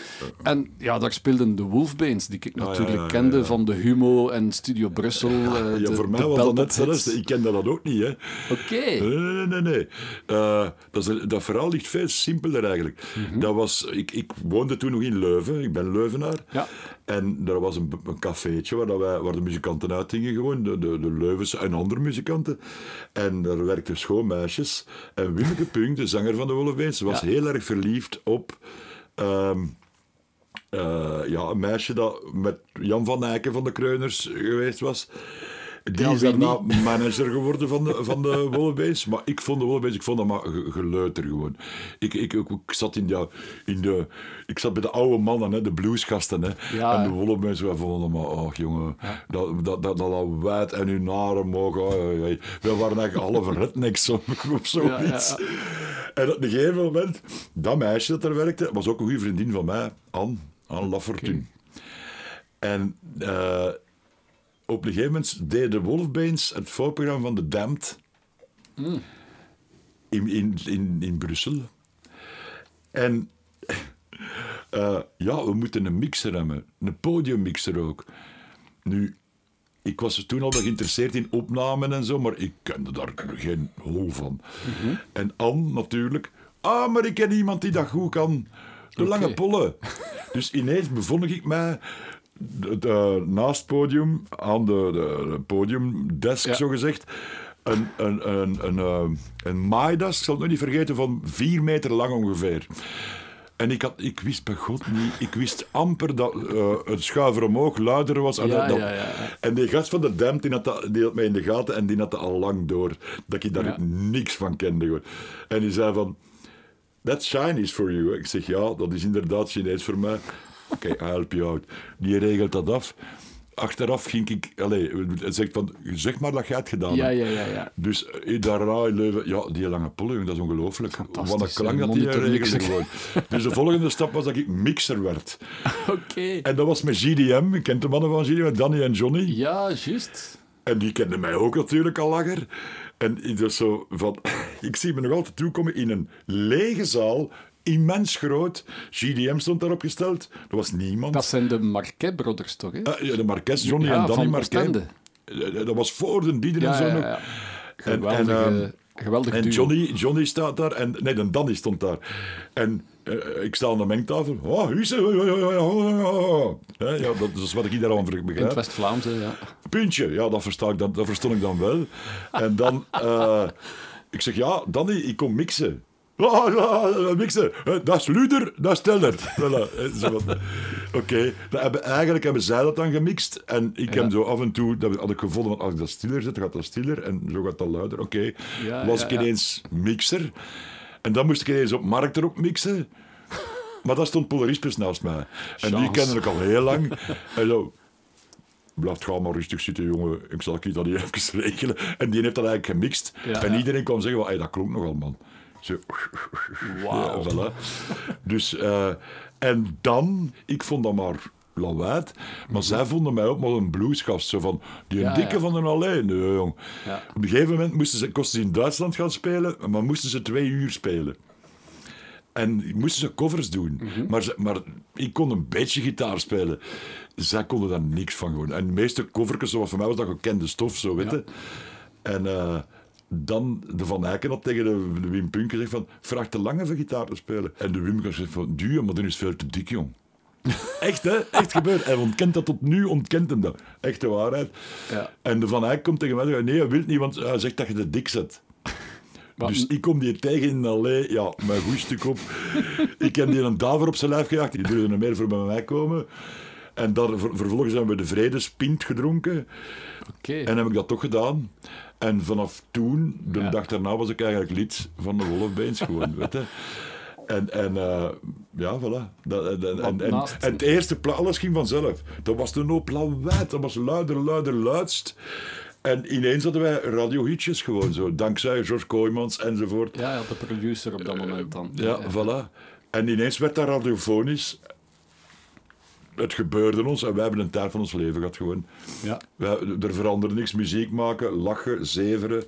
En ja, daar speelden de Wolfbanes, die ik ja, natuurlijk ja, ja, kende ja. van de Humo en Studio Brussel. eh, Ja, de- voor mij was dat net zelfs. Ik kende dat ook niet, hè. Oké. Nee, nee, nee. nee. Eh, dat, is, dat verhaal ligt veel simpeler eigenlijk. Mhm. dat was, ik, ik woonde toen nog in Leuven, ik ben Leuvenaar. Ja. En daar was een, een cafeetje waar, dat wij, waar de muzikanten uitgingen, gewoon, de, de, de Leuvense en andere muzikanten. En daar werkten schoonmeisjes. En Wimmeke Punk, de zanger van de Wolfbeens, was Ja. heel erg verliefd op... ehm, eh, ja, een meisje dat met Jan van Eycken van de Kreuners geweest was. Die is daarna manager geworden van de, van de Wollebees. Maar ik vond de Wollebees, ik vond dat maar ge- geleuter gewoon. Ik, ik, ik, ik zat in, ja, in de... Ik zat bij de oude mannen, hè, de bluesgasten. Hè. Ja, en de hè. Wollebees, wij vonden maar... Oh, jongen, dat, dat, dat, dat wijd en hun haren mogen... Oh, oh, oh. We waren eigenlijk halve rednecks of, of zoiets. Ja, En op een gegeven moment, dat meisje dat er werkte, was ook een goede vriendin van mij, Anne, Anne Laffertun. En eh, op een gegeven moment deden de Wolfbeens het voorprogramma van The Damned in, in, in, in Brussel. En eh, ja, we moeten een mixer hebben, een podiummixer ook. Nu, ik was toen al wel geïnteresseerd in opnamen en zo, maar ik kende daar geen hol van. En Anne natuurlijk. Ah, maar ik ken iemand die dat goed kan. De lange pollen. dus ineens bevond ik mij de- de- naast het podium, aan de, de, de podiumdesk Ja. zogezegd, een, een, een, een, eh, een maaidas, ik zal het nog niet vergeten, van vier meter lang ongeveer. En ik, had, ik wist bij God niet, ik wist amper dat eh, het schuiver omhoog luider was. En, Ja, dat- ja, ja, ja. en die gast van de Damned, die had, dat, die had mij in de gaten en die had dat al lang door. Dat ik daar niks van kende. Gewoon. En die zei van, that's Chinese for you. Ik zeg, ja, dat is inderdaad Chinees voor mij. Oké, I help you out. Die regelt dat af. achteraf ging ik... Allee, hij zegt van, zeg maar dat jij het gedaan Ja, hebt. ja, ja. ja. Dus eh, daarna in Leuven, ja, die lange pollen, dat is ongelooflijk. Wat een klank dat die regelde monitormixer. gewoon. Dus de volgende stap was dat ik mixer werd. Oké. En dat was met GDM, ik ken de mannen van GDM, Danny en Johnny. Ja, juist. En die kenden mij ook natuurlijk al langer. En ik dus zo van, ik zie me nog altijd toekomen in een lege zaal, immens groot. GDM stond daarop gesteld. Er was niemand. Dat zijn de Marquet-brothers toch, hè? Ja, de Marques, Johnny Ja, en Danny Marquet. Oostende. Eh, Dat was voor de Dieder en zo ja, nog. En- Geweldige, en, ehm, geweldig En duo. Johnny, Johnny staat daar, en nee, de Danny stond daar. En eh, ik sta aan de mengtafel. Oh, is er? Hè, Ja, dat is wat ik daar aan In het begrijp. West-Vlaams, hè, ja. Puntje, ja, dat, versta ik dan, dat verstond ik dan wel. En dan, eh, ik zeg, ja, Danny, ik kom mixen. Ah, ja, mixen. Eh, Dat is Luder, dat is Teller. Voilà. Eh, van, Oké, hebben- eigenlijk hebben zij dat dan gemixt. En ik heb zo af en toe, dat had ik gevonden, van, als ik dat stiller zet, gaat dat stiller. En zo gaat dat luider. Oké, Ja, was ja, ik ja. ineens mixer. En dan moest ik ineens op markt erop mixen. Maar daar stond Paul Rispers naast mij. En die kende ik al heel lang. En zo, blijf gewoon maar rustig zitten, jongen. Ik zal je dat hier even regelen. En die heeft dat eigenlijk gemixt. Ja, en ja. iedereen kwam zeggen, hey, dat klonk nogal, man. Zo, Wauw. ja, voilà. Dus, eh, en dan, ik vond dat maar lawaad. Maar zij vonden mij ook maar een bluesgast. Zo van, die Ja, dikke ja. van een alleen. Nee, jong. Ja. Op een gegeven moment moesten ze, kosten ze in Duitsland gaan spelen, maar moesten ze twee uur spelen. En moesten ze covers doen. maar, ze- maar ik kon een beetje gitaar spelen. Zij konden daar niks van gewoon. En de meeste covertjes, zoals voor mij was dat gekende stof, zo weet je. En eh, dan de Van Eycken had tegen de, de Wim Punk gezegd van, vraag te lang even gitaar te spelen. En de Wim gezegd van, duur, maar dan is het veel te dik, jong. Echt, hè? Echt gebeurd. Hij ontkent dat tot nu, ontkent hem dat. Echte waarheid. Ja. En de Van Eyck komt tegen mij en zegt, nee, hij wil niet, want hij zegt dat je te dik zet. Maar- Dus ik kom die tegen in de allee, ja, mijn goed stuk op. ik heb die een daver op zijn lijf gejaagd, die durfde er meer voor bij mij komen. En daar, ver- vervolgens hebben we de vredespint gedronken. Oké. En heb ik dat toch gedaan. En vanaf toen, de Ja. dag daarna, was ik eigenlijk lid van de Wolfbeens gewoon, weet je. En, en eh, ja, voilà. Dat, en, en, en, en, naast- en het eerste pla alles ging vanzelf. Dat was een hoop lawaad. Dat was luider, luider, luidst. En ineens hadden wij radiohitjes gewoon zo. Dankzij George Kooijmans enzovoort. Ja, ja, de producer op dat moment dan. Ja, voilà. En ineens werd dat radiofonisch. Het gebeurde ons en wij hebben een tijd van ons leven gehad gewoon. Ja. Wij, er veranderde niks. Muziek maken, lachen, zeveren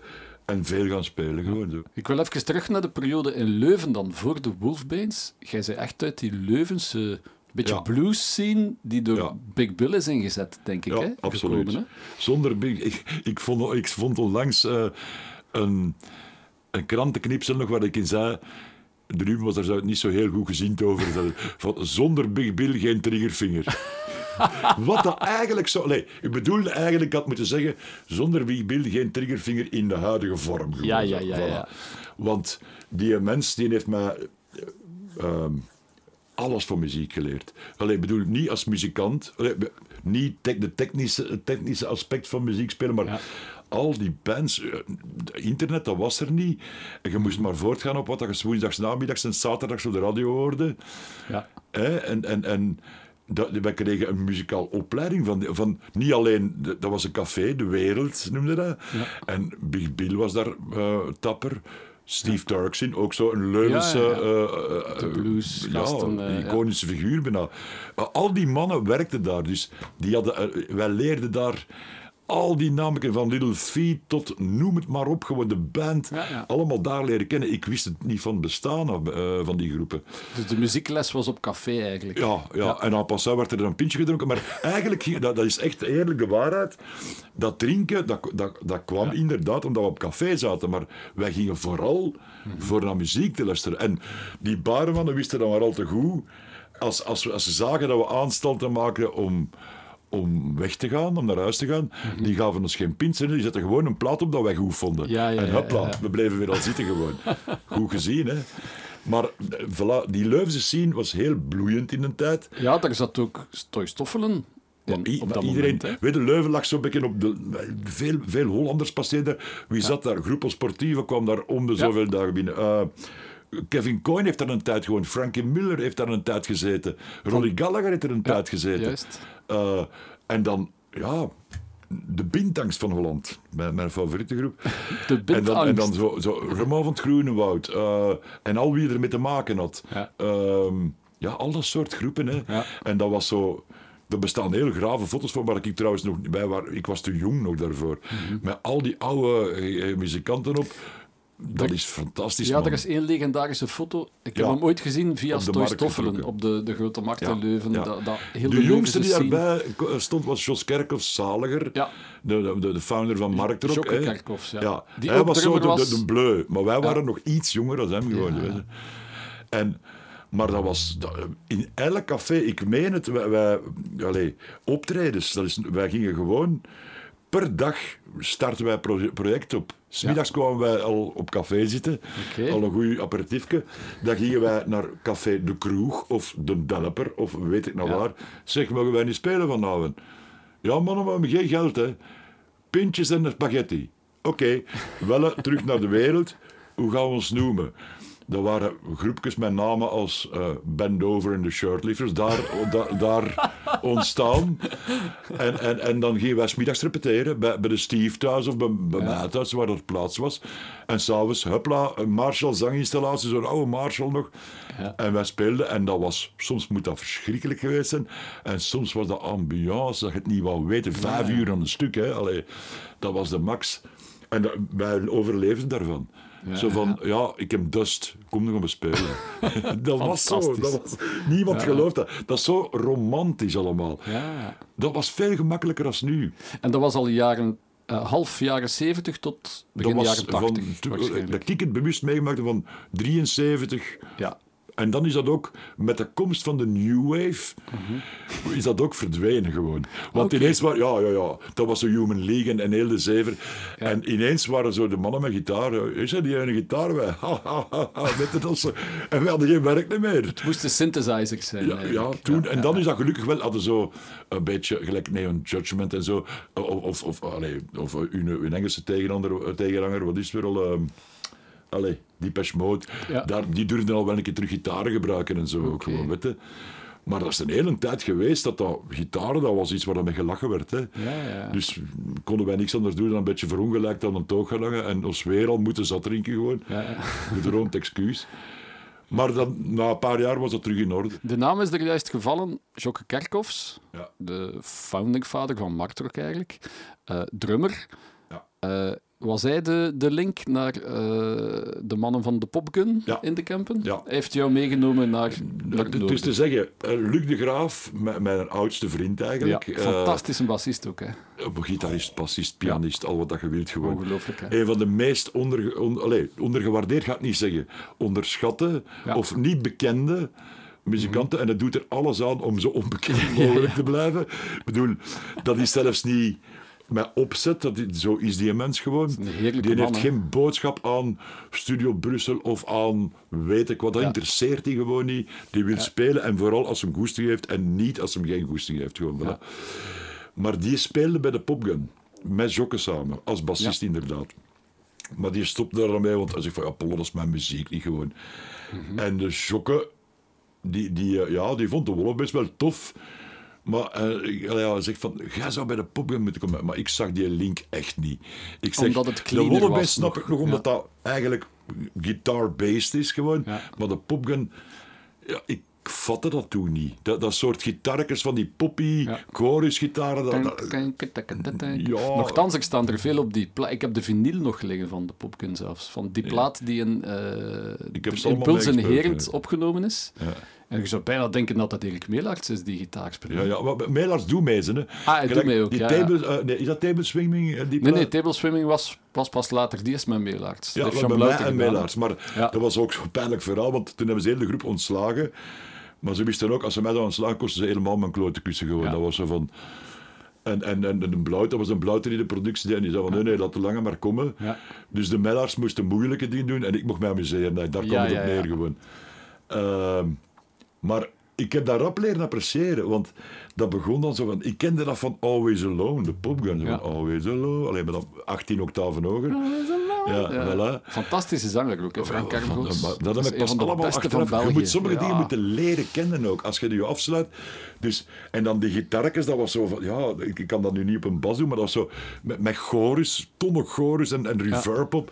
en veel gaan spelen. Gewoon zo. Ik wil even terug naar de periode in Leuven dan, voor de Wolfbeens. Jij zei echt uit die Leuvense beetje Ja. blues scene die door Ja. Big Bill is ingezet, denk ik. Ja, hè? absoluut. Gekomen, Zonder big... Ik, ik, vond, ik vond onlangs eh, een, een krantenknipsel nog waar ik in zei... De Ruben was daar niet zo heel goed gezien over. dat- Van, zonder Big Bill geen triggervinger. Wat dat eigenlijk zo... Nee, ik bedoelde eigenlijk, ik had moeten zeggen... Zonder Big Bill geen triggervinger in de huidige vorm. gewoon Ja, ja, ja, ja. Want die mens die heeft mij... eh, ehm, alles van muziek geleerd. Allee, ik bedoel, niet als muzikant, allee, niet de technische, het technische aspect van muziek spelen, maar Ja. Al die bands, eh, internet, dat was er niet. En je moest maar voortgaan op wat je woensdags, namiddags en zaterdags op de radio hoorde. Ja. Hè? En, en, en dat, wij kregen een muzikaal opleiding van, van niet alleen, dat was een café, De Wereld noemde dat. En Big Bill was daar eh, tapper. Steve Turksin, ook zo een Leuvense... Ja, ja, ja. eh, bluesgasten, Ja, een ja. iconische figuur bijna. Al die mannen werkten daar, dus die hadden, wij leerden daar al die namen van Little Feet tot noem het maar op, gewoon de band, Ja, ja. allemaal daar leren kennen. Ik wist het niet van bestaan eh, van die groepen. Dus de muziekles was op café eigenlijk. Ja, ja. en aan passant werd er een pintje gedronken. Maar eigenlijk, dat, dat is echt eerlijk de waarheid. Dat drinken, dat, dat, dat kwam inderdaad omdat we op café zaten. Maar wij gingen vooral voor naar muziek te luisteren. En die barmannen wisten dan maar al te goed. Als, als, als ze zagen dat we aanstalten maken om, om weg te gaan, om naar huis te gaan, die gaven ons geen pint. Die zetten gewoon een plaat op dat wij goed vonden. Ja, ja, en ja, we bleven weer al zitten gewoon. Goed gezien, hè. Maar eh, voilà, die Leuvense scene was heel bloeiend in een tijd. Ja, daar zat ook Stoy Stoffelen in, op dat iedereen, moment. Weet je, Leuven lag zo'n beetje op de... Veel, veel Hollanders passeerden. Wie zat daar? Groepo Sportieve kwam daar om de zoveel dagen binnen. Eh, Kevin Coyne heeft daar een tijd gewoon. Frankie Miller heeft daar een tijd gezeten. Ronnie Gallagher heeft er een tijd gezeten. Juist. Eh, en dan ja, de Bintangst van Holland, mijn, mijn favoriete groep. De En dan, en dan zo, zo Ramon van het Groenewoud. eh, en al wie ermee te maken had. Ja. Ehm, ja, al dat soort groepen. Hè. Ja. En dat was zo... Er bestaan hele grave foto's van waar ik trouwens nog niet bij was. Ik was te jong nog daarvoor. Mhm. Met al die oude eh, muzikanten op. Dat Er- is fantastisch, Ja, man. er is één legendarische foto. Ik heb Ja. hem ooit gezien via de markt Stoffelen op de, de grote markt in Leuven. ja. Dat, dat, heel de jongste die scene. daarbij ko- stond was Jos Kerkhoff Zaliger. Ja. De, de, de founder van. Jocke hè. Kerkhoffs, ja. Die hij was zo de, de, de bleu. Maar wij waren nog iets jonger dan hem gewoon. En, maar dat was... dat- in elk café, ik meen het, wij, wij allee, optredens. Dat is, wij gingen gewoon... Per dag starten wij pro- project op. Smiddags kwamen wij al op café zitten. Al een goed aperitiefje. Dan gingen wij naar café De Kroeg of De Delper of weet ik nou Ja. waar. Zeg, mogen wij niet spelen vanavond? Ja, mannen, we hebben geen geld, hè. Pintjes en een spaghetti. Oké, wel terug naar de wereld. Hoe gaan we ons noemen? Er waren groepjes met namen als eh Bend Over en de Shirtlifters daar, da- daar ontstaan. En, en, en dan gingen wij smiddags repeteren bij, bij de Steve thuis of bij, bij mij thuis, waar er plaats was. En s'avonds, huppla, een Marshall zanginstallatie, zo'n oude Marshall nog. Ja. En wij speelden en dat was, soms moet dat verschrikkelijk geweest zijn. En soms was dat ambiance, dat je het niet wou weten. Vijf uur aan een stuk, hè. Allee, dat was de max. En dat, wij overleefden daarvan. Ja, zo van, ja. ik heb dust, kom nog om spelen. dat was zo, dat was, niemand Ja. gelooft dat. Dat is zo romantisch allemaal. Ja. Dat was veel gemakkelijker als nu. En dat was al jaren, eh, half jaren 70 tot begin dat was jaren 80. van, waarschijnlijk. dat ik het bewust meegemaakt van 73 Ja. En dan is dat ook, met de komst van de New Wave, is dat ook verdwenen gewoon. Want ineens waren, ja, ja, ja, dat was zo Human League en, en heel de zever. En ineens waren zo de mannen met gitaar, is dat die ene gitaar bij? Ha, ha, weet dat zo. En we hadden geen werk meer. Het moesten synthesizers zijn. Ja, ja, toen, Ja, en dan is dat gelukkig wel, hadden zo een beetje gelijk Neon Judgment en zo, of, of, of, allee, of een, een Engelse tegenhanger, tegenhanger, wat is het weer al... ehm allee, Depeche Mode, Ja. daar, die durfden al wel een keer terug gitaren gebruiken en zo ook gewoon, weet je. Maar dat is een hele tijd geweest dat dat gitaren, dat was iets waar mee gelachen werd. Hè. Ja, ja. Dus konden wij niks anders doen dan een beetje verongelijkt aan een toog gelangen en ons weer al moeten zat drinken gewoon. Ja, rond excuus. Maar dan, na een paar jaar was dat terug in orde. De naam is er juist gevallen, Jokke Kerkhoffs, Ja. de founding father van Marktrok eigenlijk, eh, drummer. Ja. Eh, was hij de, de link naar eh, de mannen van de Popgun Ja. in de Kempen? Ja. Hij heeft jou meegenomen naar, naar Het is Noorden. te zeggen, eh, Luc de Graaf, mijn, oudste vriend Ja, eigenlijk. eh, fantastische bassist ook, hè. gitarist, bassist, pianist, al wat dat je wilt gewoon. Ongelooflijk, hè. Een van de meest onder, on, allee, ondergewaardeerd, ga ik niet zeggen, onderschatte Ja. Mhm. of niet bekende muzikanten. En dat doet er alles aan om zo onbekend mogelijk te blijven. Ik bedoel, dat is zelfs niet met opzet, dat zo is die mens gewoon. die man, heeft geen boodschap aan Studio Brussel of aan weet ik wat. Dat Ja. interesseert hij gewoon niet. Die wil spelen en vooral als hem goesting heeft en niet als hem geen goesting heeft. Gewoon, voilà. Maar die speelde bij de Popgun. Met Jokke samen. Als bassist inderdaad. Maar die stopte daar dan mee, want hij zegt van ja, Polo, dat is mijn muziek niet gewoon. Mhm. En de Jokke, die, die, eh, ja, die vond de Wolf best wel tof. Maar ik- ja, hij zegt van, jij zou bij de Popgun moeten komen. Maar ik zag die link echt niet. Ik zeg, Omdat het de Wallaby snap nog. ik nog, omdat Ja. dat eigenlijk guitar-based is gewoon. Ja. Maar de Popgun, ja, ik vatte dat toen niet. Dat, dat soort gitarretjes van die poppy, Ja. chorusgitaren, dat, dat- Ja. Nochtans, er staan er veel op die plaat. Ik heb de vinyl nog liggen van de Popgun zelfs. Van die plaat die in, eh Ik heb ze allemaal Impuls in Herend opgenomen is. Ja. En je zou bijna denken dat dat Erik Meelaerts is, die gitaarspeler. Ja, ja, maar Meelaars doet mee, ze, hè. doet Gelijk mee ook, die ja, table, eh, nee, is dat table swinging? eh, Die Nee, nee, Table Swimming was, was pas later. Die is met Meelaerts. Ja, Dat Jean bij mij en. Meelaars. Maar Ja. dat was ook zo'n pijnlijk verhaal, want toen hebben ze de hele groep ontslagen. Maar ze wisten ook, als ze mij dan ontslagen, kostten ze helemaal mijn klote kussen gewoon. Ja. Dat was zo van... En, en, en een blauw, dat was een blauwter die de productie deed. En die zei van, nee, nee, laat de lange maar komen. Ja. Dus de Mellaars moesten moeilijke dingen doen en ik mocht mij amuseren. Daar kwam Ja, het op ja, neer ja. gewoon. Ehm, maar ik heb dat rap leren appreciëren, want dat begon dan zo van... Ik kende dat van Always Alone, de popgun. Ja. van Always Alone, alleen met dan 18 octaven hoger. Ja, voilà. Fantastische zanger ook, hè, Frank Kermgoeds. Maar dat heb ik pas van de allemaal beste van achteraf. Je moet sommige Ja. dingen moeten leren kennen ook, als je je afsluit. Dus, en dan die gitaartjes, dat was zo van, ja, ik, ik kan dat nu niet op een bas doen, maar dat was zo met, met chorus, tonnen chorus en, en reverb op.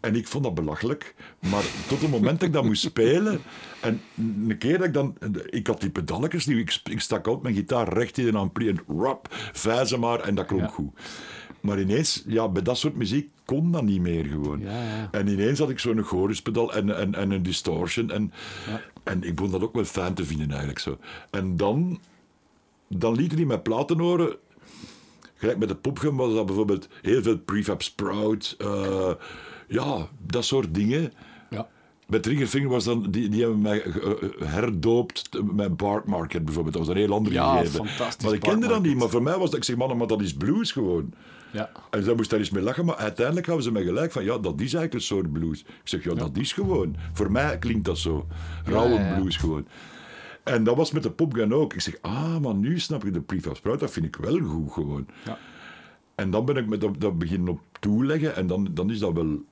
En ik vond dat belachelijk. Maar tot het moment dat ik dat moest spelen... En een keer dat ik dan... Ik had die pedalletjes, die, ik, ik stak altijd mijn gitaar recht in een ampli en rap, vijzen maar, en dat klonk Ja. goed. Maar ineens, ja, bij dat soort muziek kon dat niet meer gewoon. Ja, ja. En ineens had ik zo'n choruspedal en, en, en een distortion. En, en ik vond dat ook wel fijn te vinden eigenlijk zo. En dan, dan lieten die mijn platen horen. Gelijk met de popgun was dat bijvoorbeeld heel veel prefab sprout. eh, ja, dat soort dingen. Ja. Bij Triggerfinger was dan, die, die hebben mij eh, eh, herdoopt met Bark Market bijvoorbeeld. Dat was een heel ander Ja, gegeven. fantastisch, Maar ik kende dat niet. Maar voor mij was dat, ik zeg, man, maar dat is blues gewoon. Ja. En zij moest daar eens mee lachen, maar uiteindelijk hadden ze mij gelijk van, ja, dat is eigenlijk een soort blues. Ik zeg, ja, dat is gewoon. Voor mij klinkt dat zo. Rauwe ja. blues gewoon. En dat was met de popgun ook. Ik zeg, ah, maar nu snap ik de prefab sprout, dat vind ik wel goed gewoon. Ja. En dan ben ik met dat, dat beginnen op toeleggen en dan, dan is dat wel...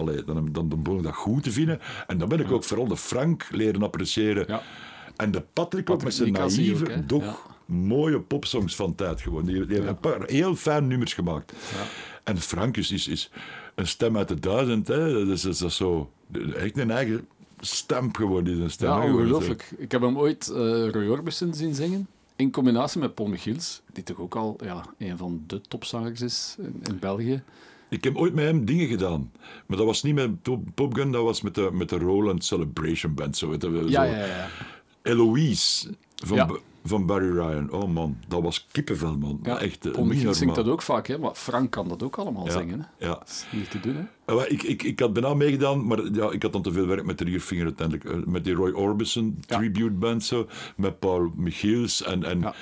Allee, dan, dan, dan begon ik dat goed te vinden. En dan ben ik ook vooral de Frank leren appreciëren. Ja. En de Patrick ook met zijn naïeve, ook, doch mooie popsongs van tijd gewoon. Die, die hebben een paar heel fijn nummers gemaakt. En Frank is, is, is een stem uit de duizend. Hè. Dat, is, dat is zo... Echt een eigen stamp gewoon, die zijn stem. Ja, ongelooflijk. Ik heb hem ooit eh Roy Orbison zien zingen. In combinatie met Paul Michiels, die toch ook al ja, een van de topzangers is in, in België. Ik heb ooit met hem dingen gedaan. Maar dat was niet met Pop- Popgun, dat was met de, met de Roland Celebration Band. Zo, weet je, Ja, zo. ja, ja. Eloise van, Ja. Van Barry Ryan. Oh man, dat was kippenvel, man. ja. Echt, eh, Paul zingt dat ook vaak, hè, maar Frank kan dat ook allemaal Ja, zingen. Hè. ja. Dat is niet te doen, hè. Wel, Ik, ik, ik had bijna meegedaan, maar ja, ik had dan te veel werk met de Riervinger uiteindelijk. Eh, Met die Roy Orbison tribute band zo, met Paul Michiels en, en Ja.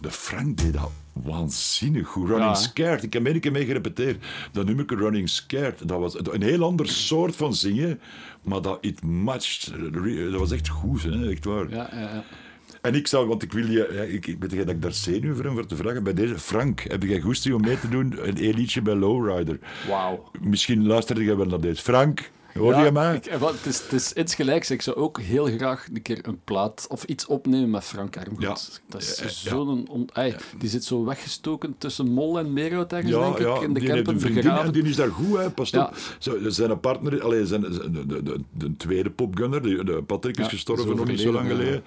de Frank deed dat waanzinnig goed. Running Ja? Scared, ik heb keer mee gerepeteerd. Dat nummer Running Scared, dat was een heel ander soort van zingen, maar dat it matched. Dat was echt goed, hè, echt waar. Ja, ja, ja. En ik zou, want ik wil je, ja, ik, ik weet dat ik daar zenuw voor hem voor te vragen. Bij deze, Frank, heb jij goesting om mee te doen? Een E-liedje bij Lowrider. Wauw. Misschien luisterde jij wel naar deze. Frank, hoor Ja, je mij? ik- wel, het, is, het is insgelijks. Ik zou ook heel graag een keer een plaat of iets opnemen met Frank Ermgoed. Dat is zo'n... on- Die zit zo weggestoken tussen Mol en Meerhout ergens, denk ik, ja, in de die Kempen die is daar goed, hè, pas op. Zijn partner, allee, zijn, zijn- de, de, de, de tweede popgunner, de, de Patrick is gestorven nog niet zo lang geleden.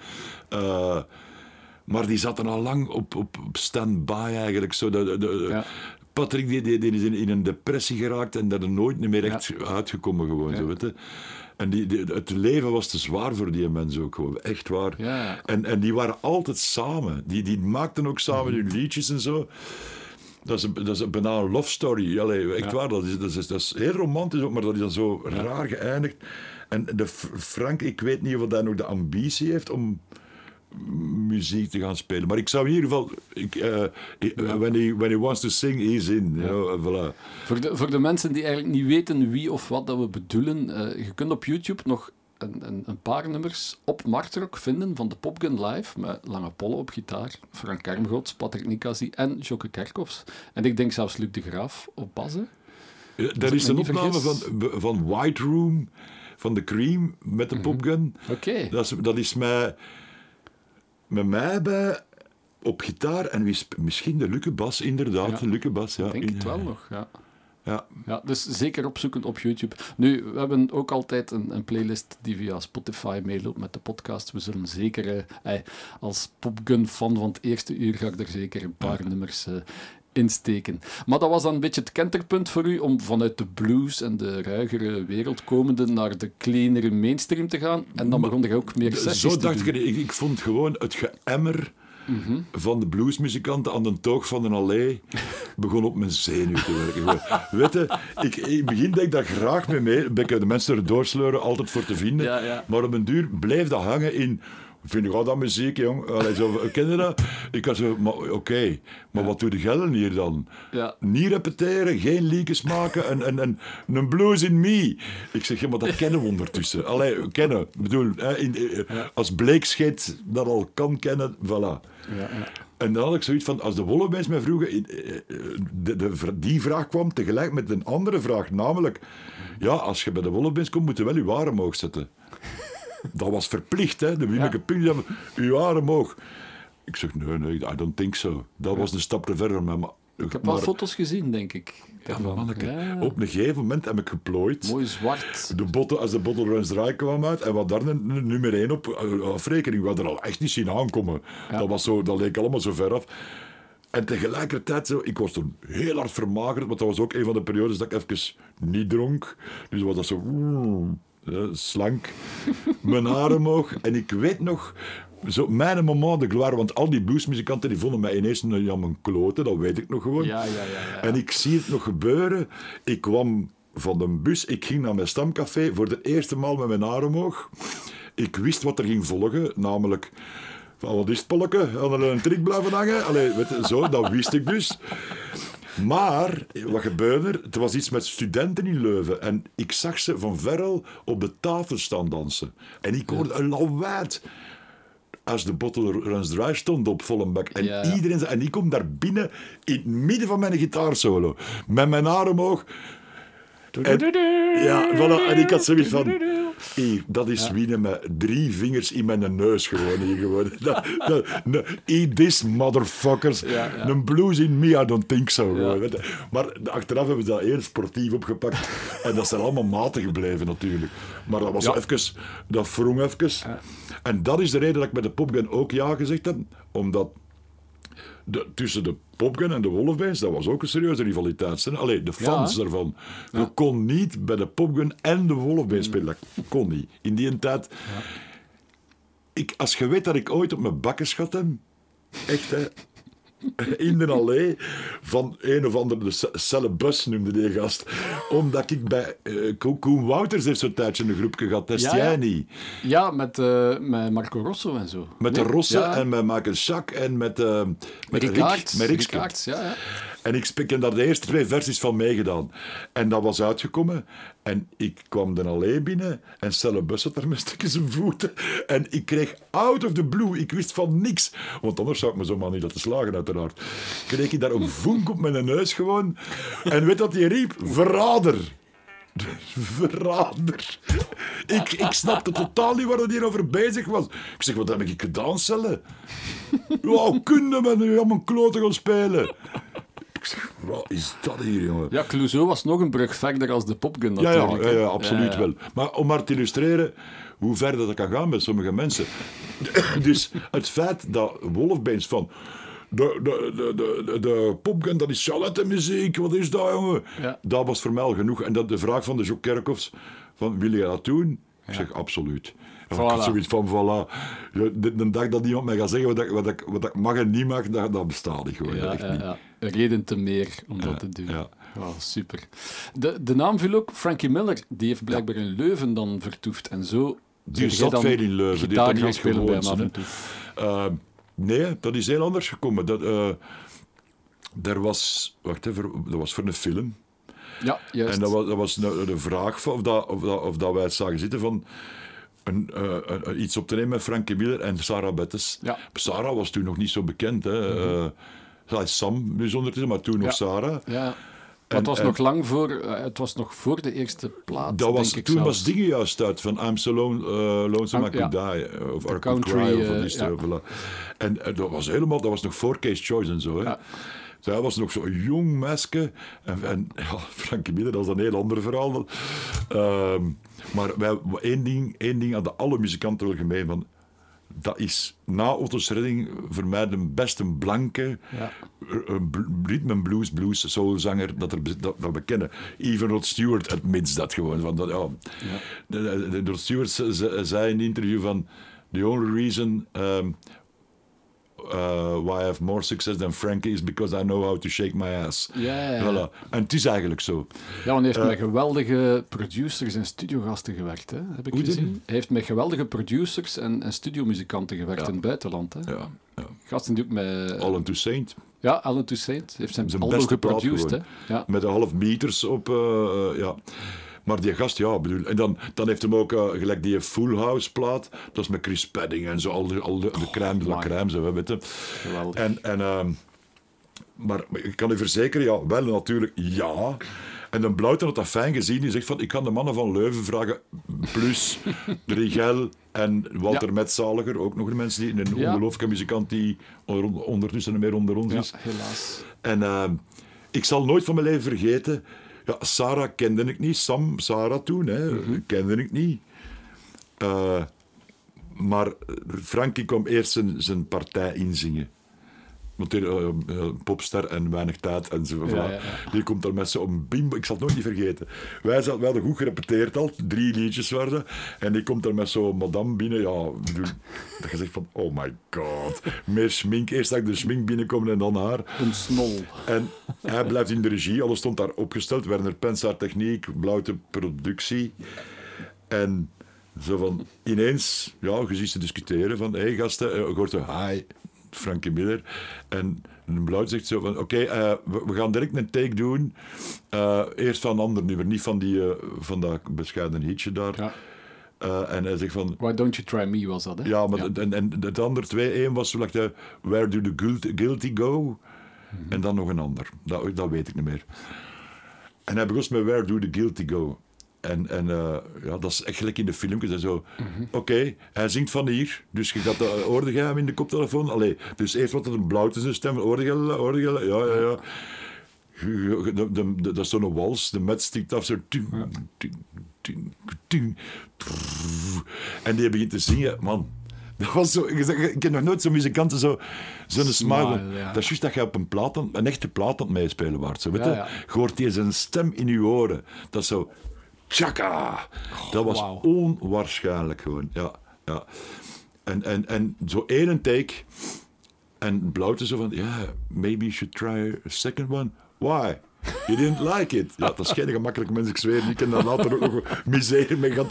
Maar die zaten al lang op, op, op stand-by eigenlijk. Zo, de, de, de- Ja. Patrick die, die, die is in, in een depressie geraakt en daar er nooit meer echt uitgekomen gewoon. Zo, weet je. En die, die- het leven was te zwaar voor die mensen ook gewoon, echt waar. Ja. En, en die waren altijd samen. Die, die maakten ook samen hun liedjes en zo. Dat is, een, dat is een bijna een love story. Allee, echt Ja. waar. Dat is, dat, is, dat is heel romantisch ook, maar dat is dan zo raar geëindigd. En de Frank, ik weet niet of hij nog de ambitie heeft om muziek te gaan spelen. Maar ik zou in ieder geval... Ik, eh, ik- when, he, when he wants to sing, he's in. you know, voilà. Voor de, voor de mensen die eigenlijk niet weten wie of wat dat we bedoelen, eh, je kunt op YouTube nog een, een, een paar nummers op Martrock vinden van de Popgun Live, met Lange Polle op gitaar, Frank Kermgods, Patrick Nicassi en Jokke Kerkhoffs. En ik denk zelfs Luc de Graaf op. Ja, ik Er is een opname vergis. van, van White Room, van The Cream, met de Mhm. popgun. Oké. Dat is, dat is mij, met mij bij op gitaar en wie misschien de Lukke Bas, inderdaad. Ja. De Lukke Bas, ja. Ik denk het wel nog, ja. Ja. Ja, dus zeker opzoeken op YouTube. Nu, we hebben ook altijd een, een playlist die via Spotify meeloopt met de podcast. We zullen zeker, eh, eh, als Popgun-fan van het eerste uur, ga ik er zeker een paar nummers eh, insteken. Maar dat was dan een beetje het kenterpunt voor u om vanuit de blues en de ruigere wereld komende naar de cleanere mainstream te gaan. En dan begon er ook meer sessies Zo te dacht doen. ik, ik, ik vond gewoon het geëmmer van de bluesmuzikanten aan de toog van een allee begon op mijn zenuw te werken. Weet je, ik, in het begin deed ik dat graag mee mee. Ben ik de mensen er doorsleuren, altijd voor te vinden. Ja, ja. Maar op een duur bleef dat hangen in vind je al dat muziek, jong? Allee, zo, ken je dat? Ik had zo, maar oké, maar wat doe de gellen hier dan? Ja. Niet repeteren, geen liedjes maken en, en, en een blues in me. Ik zeg, ja, maar dat kennen we ondertussen. Allee, kennen. Ik bedoel, hè, in, eh, als bleekscheet dat al kan kennen, voilà. Ja, ja. En dan had ik zoiets van, als de Wollebeens mij vroegen, eh, eh, de, de, die vraag kwam tegelijk met een andere vraag, namelijk, ja, als je bij de Wollebeens komt, moet je wel je waren omhoog zetten. Dat was verplicht, hè. De Pink zei, uw waren omhoog. Ik zeg, nee, nee, I don't think so. Dat was een stap te ver. Maar, maar, Ik heb wel foto's gezien, denk ik. ja, manneke, Ja, Op een gegeven moment heb ik geplooid. Mooi zwart. De botten, als de Bottle Runs Dry kwam uit, en wat daar nummer 1 op eh, afrekening, we hadden er al echt niet zien aankomen. Dat, was zo, dat leek allemaal zo ver af. En tegelijkertijd, zo, ik was toen heel hard vermagerd, want dat was ook een van de periodes dat ik even niet dronk. Dus was dat zo mm, slank, mijn haar omhoog. En ik weet nog, zo, mijn moment de gloire, want al die bluesmuzikanten die vonden mij ineens een jammer kloten, dat weet ik nog gewoon. Ja, ja, ja. ja. En ik zie het nog gebeuren. Ik kwam van de bus, ik ging naar mijn stamcafé voor de eerste maal met mijn haar omhoog. Ik wist wat er ging volgen, namelijk... Van, wat is het, Polleke? Aan er een trik blijven hangen? Allee, weet je, zo, dat wist ik dus. Maar, wat gebeurde er? Het was iets met studenten in Leuven. En ik zag ze van ver al op de tafel staan dansen. En ik hoorde een lawaad als de Bottle Runs Dry stond op volle bak. En Ja. iedereen zei, en ik kom daar binnen in het midden van mijn gitaarsolo. Met mijn haar omhoog. En, ja, voilà, en ik had zoiets van... Dat is winnen met drie vingers in mijn neus gewoon hier gewoon. Dat, this, motherfuckers. Ja, ja. Een blues in me, I don't think so. gewoon. Maar achteraf hebben ze dat heel sportief opgepakt. En dat zijn allemaal maten gebleven natuurlijk. Maar dat was Ja. even... Dat wrong even. En dat is de reden dat ik met de Popgun ook ja gezegd heb. Omdat de, tussen de Popgun en de Wolfbeens, dat was ook een serieuze rivaliteit. Hè? Allee, de fans Ja. daarvan. Je kon niet bij de Popgun en de Wolfbeens Mm. spelen. Dat kon niet. In die tijd... Ik, als je weet dat ik ooit op mijn bakken schat heb... Echt, hè. In de allee van een of andere de Ce- Cellebus noemde die gast. Omdat ik bij Ko- Koen Wouters heeft zo'n tijdje een groepje gehad. Dat is Ja, ja. jij niet. Ja, met, eh, met Marco Rosso en zo. Met Nee, de Rossen ja. en met Michael Schack en met, eh met Rick- met ja, ja. En ik ik heb daar de eerste twee versies van meegedaan. En dat was uitgekomen. En ik kwam dan alleen binnen. En Stelle Bus zat daar met zijn voeten. En ik kreeg out of the blue. Ik wist van niks. Want anders zou ik me zomaar niet laten slagen, uiteraard. Kreeg ik daar een vonk op mijn neus gewoon. En weet wat hij riep? Verrader. Verrader. Ik, ik snapte totaal niet waar hij hierover bezig was. Ik zeg, wat heb ik gedaan, Celle? Wauw, kunnen we nu om een gaan spelen? Zeg, wat is dat hier, jongen? Ja, Clouseau was nog een brug verder als de Popgun ja, natuurlijk. ja, ja, absoluut wel. Maar om maar te illustreren hoe ver dat kan gaan bij sommige mensen. dus het feit dat Wolfbeens van... De, de, de, de, de, popgun, dat is muziek. Wat is dat, jongen? Ja. Dat was voor mij al genoeg. En dat de vraag van de Joek Kerkhoffs, van, wil je dat doen? Ik zeg, absoluut. En Ik had Voilà. zoiets van, voilà. De, de dag dat iemand mij gaat zeggen wat ik, wat ik, wat ik mag en niet mag, dat, dat bestaat niet gewoon. Ja, echt ja, niet. Reden te meer om dat te doen. ja. Wauw, super. De, de naam viel ook Frankie Miller. Die heeft blijkbaar in Leuven dan vertoefd. En zo Die zat veel in Leuven. Die heeft spelen bij hem. Uh, nee, dat is heel anders gekomen. Dat, eh, er was, wacht even, dat was voor een film. Ja, juist. En dat was, dat was de, vraag of, dat, of, dat, of dat wij het zagen zitten van een, eh, een- iets op te nemen met Frankie Miller en Sarah Bettes. Ja. Sarah was toen nog niet zo bekend. Hè. Is Sam nu ondertussen, maar toen nog. Sarah. Ja. En- het was en- nog lang voor, eh, het was nog voor de eerste plaat. Dat was, denk ik toen zelfs. was dingen juist uit van I'm so lone, eh, lonesome I Ah, could ja. die. eh, Of I country, cry. Of wat is ja. voilà. En dat was helemaal, dat was nog voor Case Choice en zo. Hè. Ja. Zij was nog zo'n jong meisje. En, en ja, Frankie Miller, dat is een heel ander verhaal. Ehm, maar wij, één, ding, één ding hadden alle muzikanten wel gemeen. Van, dat is na Otto's Redding voor mij de beste blanke Ja. eh, eh, rhythm and blues, blues soulzanger dat, er, dat, dat we kennen. Even Rod Stewart admits dat gewoon. Van dat, ja. Rod Stewart ze- ze- zei in een interview van the only reason um, uh, why I have more success than Frankie is because I know how to shake my ass. Ja, ja. Voilà. En het is eigenlijk zo. Ja, want hij heeft Eh. met geweldige producers en studiogasten gewerkt, hè? heb ik gezien. Hij heeft met geweldige producers en, en studiomuzikanten gewerkt in het buitenland. Hè? Ja, ja. Gasten die ook met... All into Saint. Ja, Alan Toussaint heeft zijn, Zijn album. Hè? Ja. Met een half meters op. eh, ja. Maar die gast, ja, bedoel. En dan, dan heeft hem ook eh, gelijk die Full House plaat. Dat is met Chris Padding en zo. Al de, al de, de crème de la crème, zo, weet je. Geweldig. En, en, ehm, maar ik kan u verzekeren, ja, wel natuurlijk, ja. En dan Blauwten had dat fijn gezien. Die zegt van, ik kan de mannen van Leuven vragen, plus Rigel en Walter Ja. Metzaliger, ook nog een mensen die, een Ja. ongelooflijke muzikant die on- ondertussen meer onder ons Ja, is. helaas. En ehm, ik zal nooit van mijn leven vergeten. Ja, Sarah kende ik niet. Sam, Sarah toen, hè, kende ik niet. Eh, maar Frankie kwam eerst zijn, zijn partij inzingen. Want die, eh, eh, popster en weinig tijd en zo. Ja, voilà. ja, ja. Die komt daar met zo'n bimbo. Ik zal het nooit niet vergeten. Wij, zat, wij hadden goed gerepeteerd al. Drie liedjes werden. En die komt daar met zo'n madame binnen. Ja, ik bedoel, dat je zegt van, oh my god. Meer schmink. Eerst dat ik de schmink binnenkomen en dan haar. Een snol. En hij blijft in de regie, alles stond daar opgesteld. Werner Pensaar techniek, Blauwte productie. En zo van, ineens, ja, je ziet ze discussiëren van, hé hey, gasten, eh, je hoort zo, hi, Frankie Miller. En Blauwte zegt zo van, oké, eh, we, we gaan direct een take doen. Eh, eerst van een ander nummer, niet van, die, eh, van dat bescheiden hitje daar. Ja. En hij zegt van, Why Don't You Try Me was dat, hè? ja, maar En, en het andere twee, één was like de Where Do The Guilty, guilty Go? En dan nog een ander. Dat, dat weet ik niet meer. En hij begon met Where Do The Guilty Go? En, en eh, ja, dat is echt gelijk in de filmpjes en zo. Oké, hij zingt van hier, dus je gaat, hoorde jij hem in de koptelefoon? Allee, dus eerst wat een blauw tussen stem, je, ja, ja, ja. De- de- de- Dat is zo'n wals, de met stikt af, zo... ting, ting, ting, ting, trrr. En die begint te zingen, man. Dat was zo, ik zeg, ik heb nog nooit zo'n muzikanten zo, zo'n ja. Dat is juist dat je op een, plaat een echte plaat aan het meespelen waart. Zo, weet Ja, je? ja. Je hoort hier zijn stem in je oren. Dat is zo... Tjaka! Dat was onwaarschijnlijk gewoon. Ja, ja. En, en, en zo één take... En Blauwte zo van... Ja, maybe you should try a second one. Why? You didn't like it. Ja, dat is geen gemakkelijke mensen, ik zweer. Die kan daar later ook nog miserie mee gaan.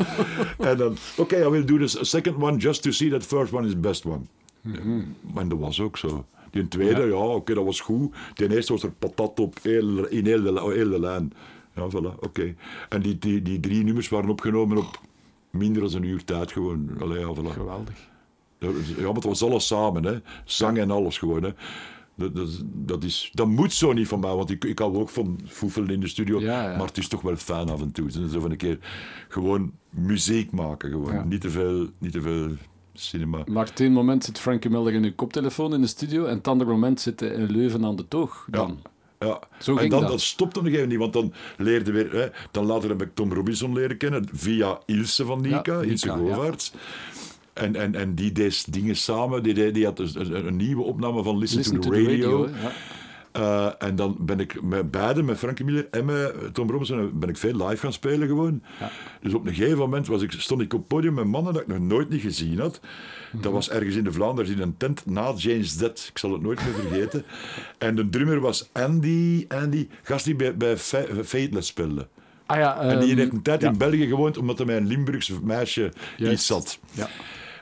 En dan... Oké, I will do this second one just to see that first one is the best one. Maar dat was ook zo. Die tweede, ja, oké, dat was goed. Die eerste was er patat op, heel, in heel de, heel de lijn. Ja, voilà, oké. En die, die, die drie nummers waren opgenomen op minder dan een uur tijd gewoon. Allee, ja, voilà. Geweldig. Ja, maar het was alles samen, hè. Zang en alles gewoon, hè. Dat, dat, dat, is, dat moet zo niet van mij, want ik, ik hou ook van foefelen in de studio. Ja, ja. Maar het is toch wel fijn af en toe. Zo van een keer gewoon muziek maken, gewoon. Ja. Niet, te veel, niet te veel cinema. Maar het ene moment zit Frankie Miller in uw koptelefoon in de studio en het andere moment zit hij in Leuven aan de toog. Dan. Ja. Zo en dan, dat. dat stopte nog even niet, want dan leerde weer... Hè, dan later heb ik Tom Robinson leren kennen, via Ilse van Nika, Ja, Ilse. Govaerts. En, en, en die deed dingen samen. Die, die had dus een, een nieuwe opname van Listen, Listen to the Radio. Eh, en dan ben ik met beide, met Frankie Miller en met Tom Robinson, ben ik veel live gaan spelen gewoon. Ja. Dus op een gegeven moment was ik, stond ik op het podium met mannen dat ik nog nooit niet gezien had. Dat was ergens in de Vlaanderen in een tent na James Dead. Ik zal het nooit meer vergeten. en de drummer was Andy, Andy gast die bij, bij Fa- Fateless speelde. Ah ja, en die ehm, heeft een tijd ja. in België gewoond, omdat hij met een Limburgse meisje Juist. iets zat. Ja.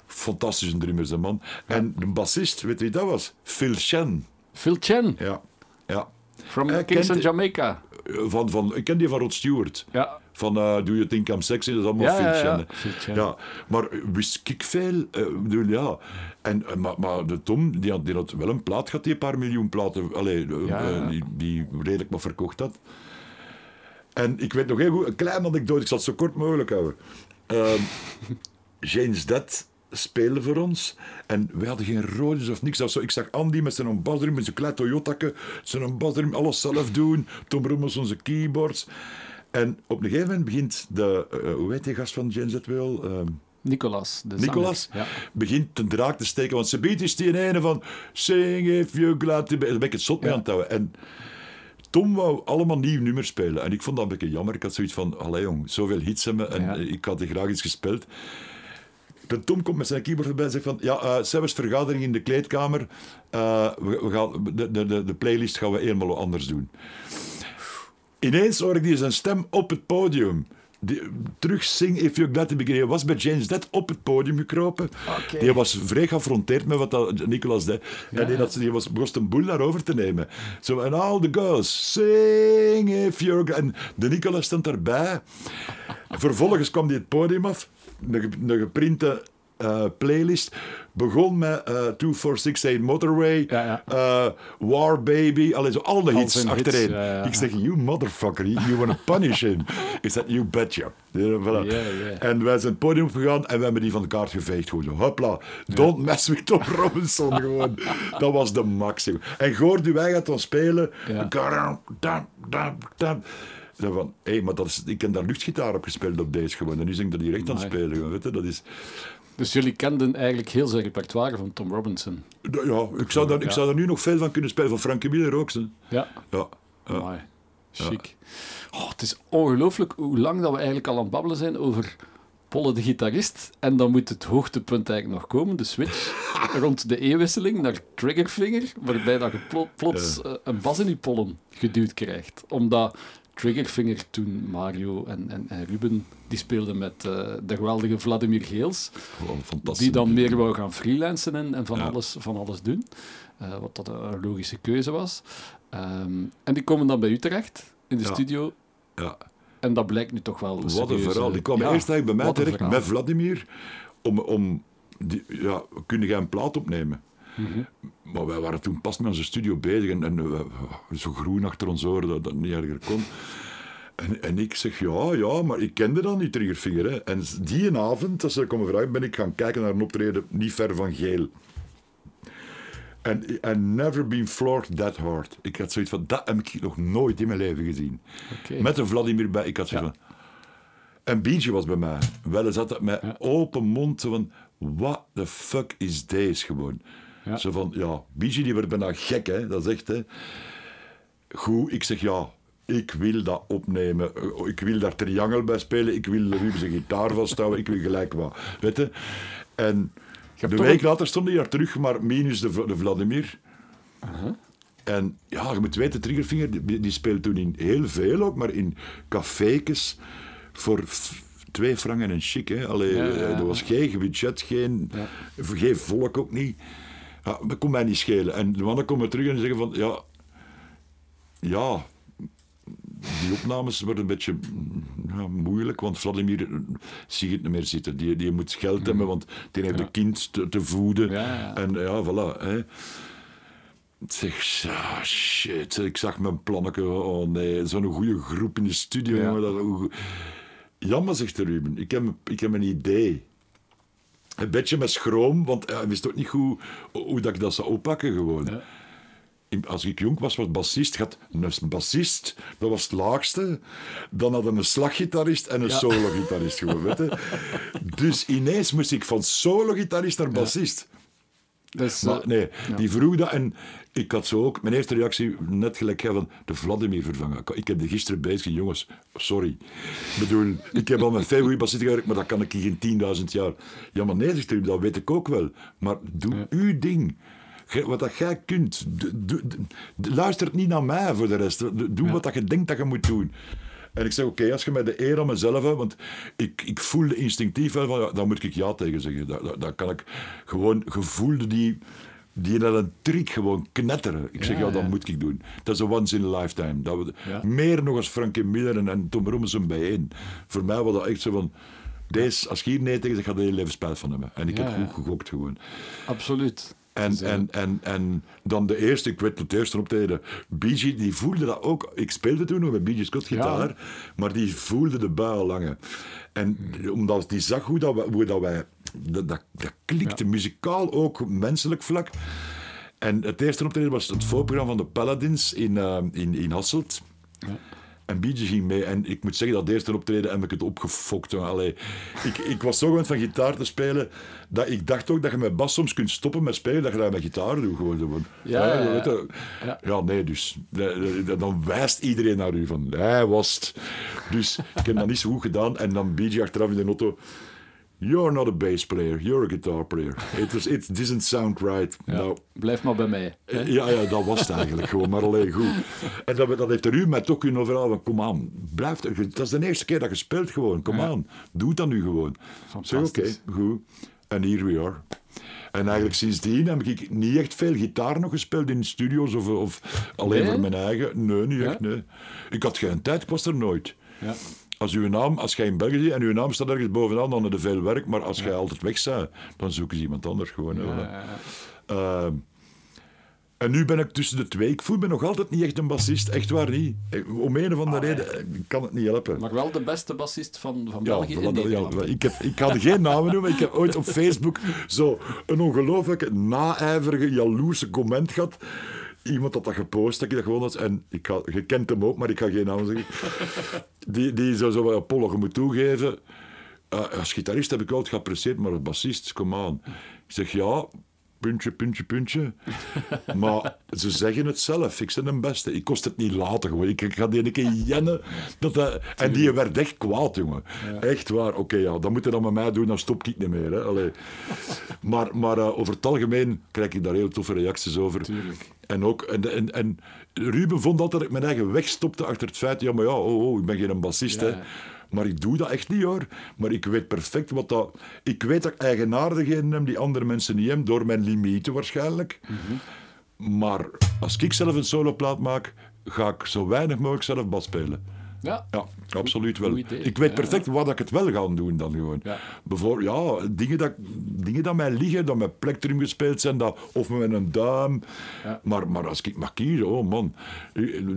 Fantastische drummer, zijn man. En de bassist, weet je wie dat was? Phil Chen. Phil Chen, Ja, ja. from Hij Kingston, kent- Jamaica. Van, van, ik ken die van Rod Stewart. Ja. Van eh, Do You Think I'm Sexy? Dat is allemaal Ja, ja, ja. maar wist ik veel? eh, ja. En, eh, maar, maar de Tom, die had, die had wel een plaat gehad, die een paar miljoen platen, allee, eh, eh, die, die redelijk maar verkocht had. En ik weet nog heel goed, een klein anekdote, ik zal het zo kort mogelijk houden. Ehm, James Dead speelde voor ons en wij hadden geen roodjes of niks. Zo, ik zag Andy met zijn basdrum, met zijn klein Toyotake, zijn basdrum, alles zelf doen. Tom Rommels onze keyboards. En op een gegeven moment begint de, eh, hoe heet die gast van James wel? Ehm, Nicolas. De zanger. Nicolas Ja. begint een draak te steken, want ze biedt is die ene van Sing if you glad to be. Daar ben ik het zot mee Ja. aan het houden. En Tom wou allemaal nieuw nummers spelen. En ik vond dat een beetje jammer. Ik had zoiets van, allee jong, zoveel hits hebben en Ja. ik had er graag iets gespeeld. De Tom komt met zijn keyboard erbij en zegt van... Ja, uh, vergadering in de kleedkamer. Uh, we, we, gaan, de, de, de playlist gaan we helemaal anders doen. Ineens hoor ik die zijn stem op het podium. Die, terug zing If You're Glad to Be Hij was bij James Dead op het podium gekropen. Okay. Die was vrij geaffronteerd met wat dat Nicolas deed. Ja. En die, dat, die was, begon een boel daarover te nemen. Zo, en all the girls, sing If You're. En de Nicolas stond erbij. Vervolgens kwam hij het podium af. Een, een geprinte uh, playlist. Begon met uh, 2468 Motorway, ja, ja. Uh, War Baby, allee, zo al de hits achterin. ja, ja. Ik zeg, you motherfucker, you want to punish him. Ik zeg, you betcha. Ja, voilà. En wij zijn het podium opgegaan en we hebben die van de kaart geveegd. Gewoon zo, hopla, don't mess with Tom Robinson. gewoon. Dat was de maximum. En Gordon, wij gaat dan spelen. Dam, dam, dam, dam. Zo van, hé, hey, maar dat is, ik heb daar luchtgitaar op gespeeld op deze gewoon. En nu zing ik dat direct aan het spelen. Weet je? Dat is... Dus jullie kenden eigenlijk heel zijn repertoire van Tom Robinson? Ja, ik zou, daar, ik zou daar nu nog veel van kunnen spelen. Van Frankie Miller ook. Ja. Ja. Mooi. Chic. Oh, het is ongelooflijk hoe lang dat we eigenlijk al aan het babbelen zijn over Polle de gitarist. En dan moet het hoogtepunt eigenlijk nog komen, de switch rond de E-wisseling naar Triggerfinger, waarbij dat je pl plots uh, een bas in je pollen geduwd krijgt. Omdat Triggerfinger toen Mario en, en, en Ruben die speelden met uh, de geweldige Vladimir Geels. Oh, die dan meer wou gaan freelancen en, en van, ja. alles, van alles doen. Uh, wat dat een logische keuze was. Um, en die komen dan bij u terecht in de ja. studio. Ja. En dat blijkt nu toch wel. Wat een verhaal. Die kwam eerst eigenlijk bij mij terecht met Vladimir. Om, om die, ja, kunnen jij een plaat opnemen? Mhm. Mm -hmm. Maar wij waren toen pas met onze studio bezig en, en uh, zo groen achter ons oren dat dat niet erger kon. En, en ik zeg, ja, ja, maar ik kende dan die Triggerfinger. Hè. En die avond, als ze komen vragen, ben ik gaan kijken naar een optreden niet ver van Geel. En I never been floored that hard. Ik had zoiets van, dat heb ik nog nooit in mijn leven gezien. Okay. Met een Vladimir bij, ik had zoiets ja. van... En Beatje was bij mij. Wel zat dat met ja. open mond, van, what the fuck is deze gewoon? Ja. Zo van, ja, Beatje die werd bijna gek, hè. Dat is echt, hè. Goed, ik zeg, ja, ik wil dat opnemen. Ik wil daar triangel bij spelen. Ik wil Ruben zijn gitaar vasthouden. Ik wil gelijk wat. Weet je? En de week een... later stond hij daar terug, maar minus de, de Vladimir. Uh -huh. En ja, je moet weten, Triggerfinger, die, die speelt toen in heel veel ook, maar in cafékes voor twee frangen en chic. Hè. Allee, ja, ja, ja. Er was geen budget, geen, geen volk ook niet. Ja, dat kon mij niet schelen. En de mannen komen terug en zeggen van, ja, ja, die opnames worden een beetje ja, moeilijk, want Vladimir zie je het niet meer zitten. Die, die moet geld mm. hebben, want die heeft Ja. een kind te, te voeden. Ja. En ja, voilà. Hè. Ik zeg, ah, shit, ik zag mijn plannetje, oh nee, zo'n goede groep in de studio. Dat, Jammer, zegt de Ruben, ik heb, ik heb een idee. Een beetje met schroom, want hij wist ook niet goed hoe dat ik dat zou oppakken gewoon. Ja. Als ik jong was, was bassist. Had een bassist, dat was het laagste. Dan hadden een slaggitarist en een Ja. solo-gitarist gewoon, weet je. Dus ineens moest ik van solo-gitarist naar bassist. Dus, Maar nee, ja. die vroeg dat en ik had zo ook... Mijn eerste reactie, net gelijk jij van de Vladimir vervangen. Ik- heb de gisteren bezig, jongens, sorry. Ik bedoel, ik heb al veel goede bassisten gewerkt, maar dat kan ik in 10.000 jaar. Ja, maar nee, dat weet ik ook wel. Maar doe Ja. uw ding. Wat dat jij kunt. Luister niet naar mij voor de rest. Doe doe Ja. wat dat je denkt dat je moet doen. En ik zeg, oké, als je mij de eer aan mezelf hebt, want ik, ik voelde instinctief wel van, ja, daar moet ik ja tegen zeggen. Daar, daar, daar kan ik gewoon, gevoelde die, die naar een trick gewoon knetteren. Ik zeg, Ja, ja, dat ja. moet ik doen. Dat is een once in a lifetime. Dat we, Ja. Meer nog als Frankie Miller en, en Tom Robinson bijeen. Voor mij was dat echt zo van, deze, als je hier nee tegen zegt, ga je er heel leven spijt van hebben. En ik heb goed gegokt gewoon. Absoluut. En, en, en, en dan de eerste, ik weet het eerste optreden, Bee die voelde dat ook. Ik speelde toen nog met Bee Scott gitaar, maar die voelde de bui al lange. En omdat die zag hoe, dat wij, hoe dat wij, dat, dat, dat klikte muzikaal ook, menselijk vlak. En het eerste optreden was het voorprogramma van de Paladins in, eh, in, in Hasselt. Ja. En Beatje ging mee. En ik moet zeggen, dat eerste optreden heb ik het opgefokt. Allee, ik, ik was zo gewend van gitaar te spelen, dat ik dacht ook dat je met bas soms kunt stoppen met spelen, dat je dat met gitaar doet. Gewoon, Ja, ja, ja. Ja. ja, nee, dus. Dan wijst iedereen naar u van, hij was het. Dus ik heb dat niet zo goed gedaan. En dan Beatje achteraf in de auto... You're not a bass player, you're a guitar player. It, it doesn't sound right. Ja. Nou, Blijf maar bij mij. eh, ja, ja, dat was het eigenlijk gewoon, maar alleen goed. En dat, dat heeft er u mij toch kunnen overal van, kom aan, blijf, dat is de eerste keer dat je speelt gewoon, kom aan, doe het dan nu gewoon. Zeg, oké, goed. En here we are. En eigenlijk sindsdien heb ik niet echt veel gitaar nog gespeeld in studio's of, of alleen Nee? voor mijn eigen. Nee, niet echt, Ja? nee. Ik had geen tijd, ik was er nooit. Ja. Als, uw naam, als jij in België en uw naam staat ergens bovenaan, dan heb je veel werk. Maar als jij altijd weg bent, dan zoeken ze iemand anders gewoon. Ja. Ehm, en nu ben ik tussen de twee. Ik voel me nog altijd niet echt een bassist. Echt waar niet. Ik- Om een of andere reden eh, ik kan het niet helpen. Maar wel de beste bassist van, van Ja, België ja, ik, heb, ik er geen namen noemen. Ik heb ooit op Facebook zo een ongelooflijke naijverige, jaloerse comment gehad. Iemand had dat gepost, dat ik dat gewoon had. En ik ga, je kent hem ook, maar ik ga geen naam zeggen. Die, die zo, zo Apollo, je moet toegeven. eh, als gitarist heb ik altijd geapprecieerd, maar als bassist, kom aan. Ik zeg ja, puntje, puntje, puntje. Maar ze zeggen het zelf. Ik ben de beste. Ik kost het niet laten gewoon. Ik, ga die een keer jennen. Dat, en die werd echt kwaad, jongen. Echt waar. Oké, ja, dat moet je dan met mij doen, dan stop ik niet meer. Hè. Allee. Maar, maar eh, over het algemeen krijg ik daar heel toffe reacties over. Tuurlijk. En, ook, en, en, en Ruben vond altijd dat ik mijn eigen weg stopte achter het feit... Ja, maar ja, oh, oh, ik ben geen bassist, Ja. hè. Maar ik doe dat echt niet, hoor. Maar ik weet perfect wat dat... Ik weet dat ik eigenaardigheden heb die andere mensen niet hebben, door mijn limieten waarschijnlijk. Maar als ik zelf een soloplaat maak, ga ik zo weinig mogelijk zelf bas spelen. Ja. Ja, absoluut wel. idee. Ik weet Ja, perfect wat ik het wel ga doen dan gewoon. Ja. Bijvoorbeeld, ja, dingen dat, dingen dat mij liggen, dat met plektrum gespeeld zijn, dat, of met een duim. Ja. Maar, maar als ik mag kiezen, oh man,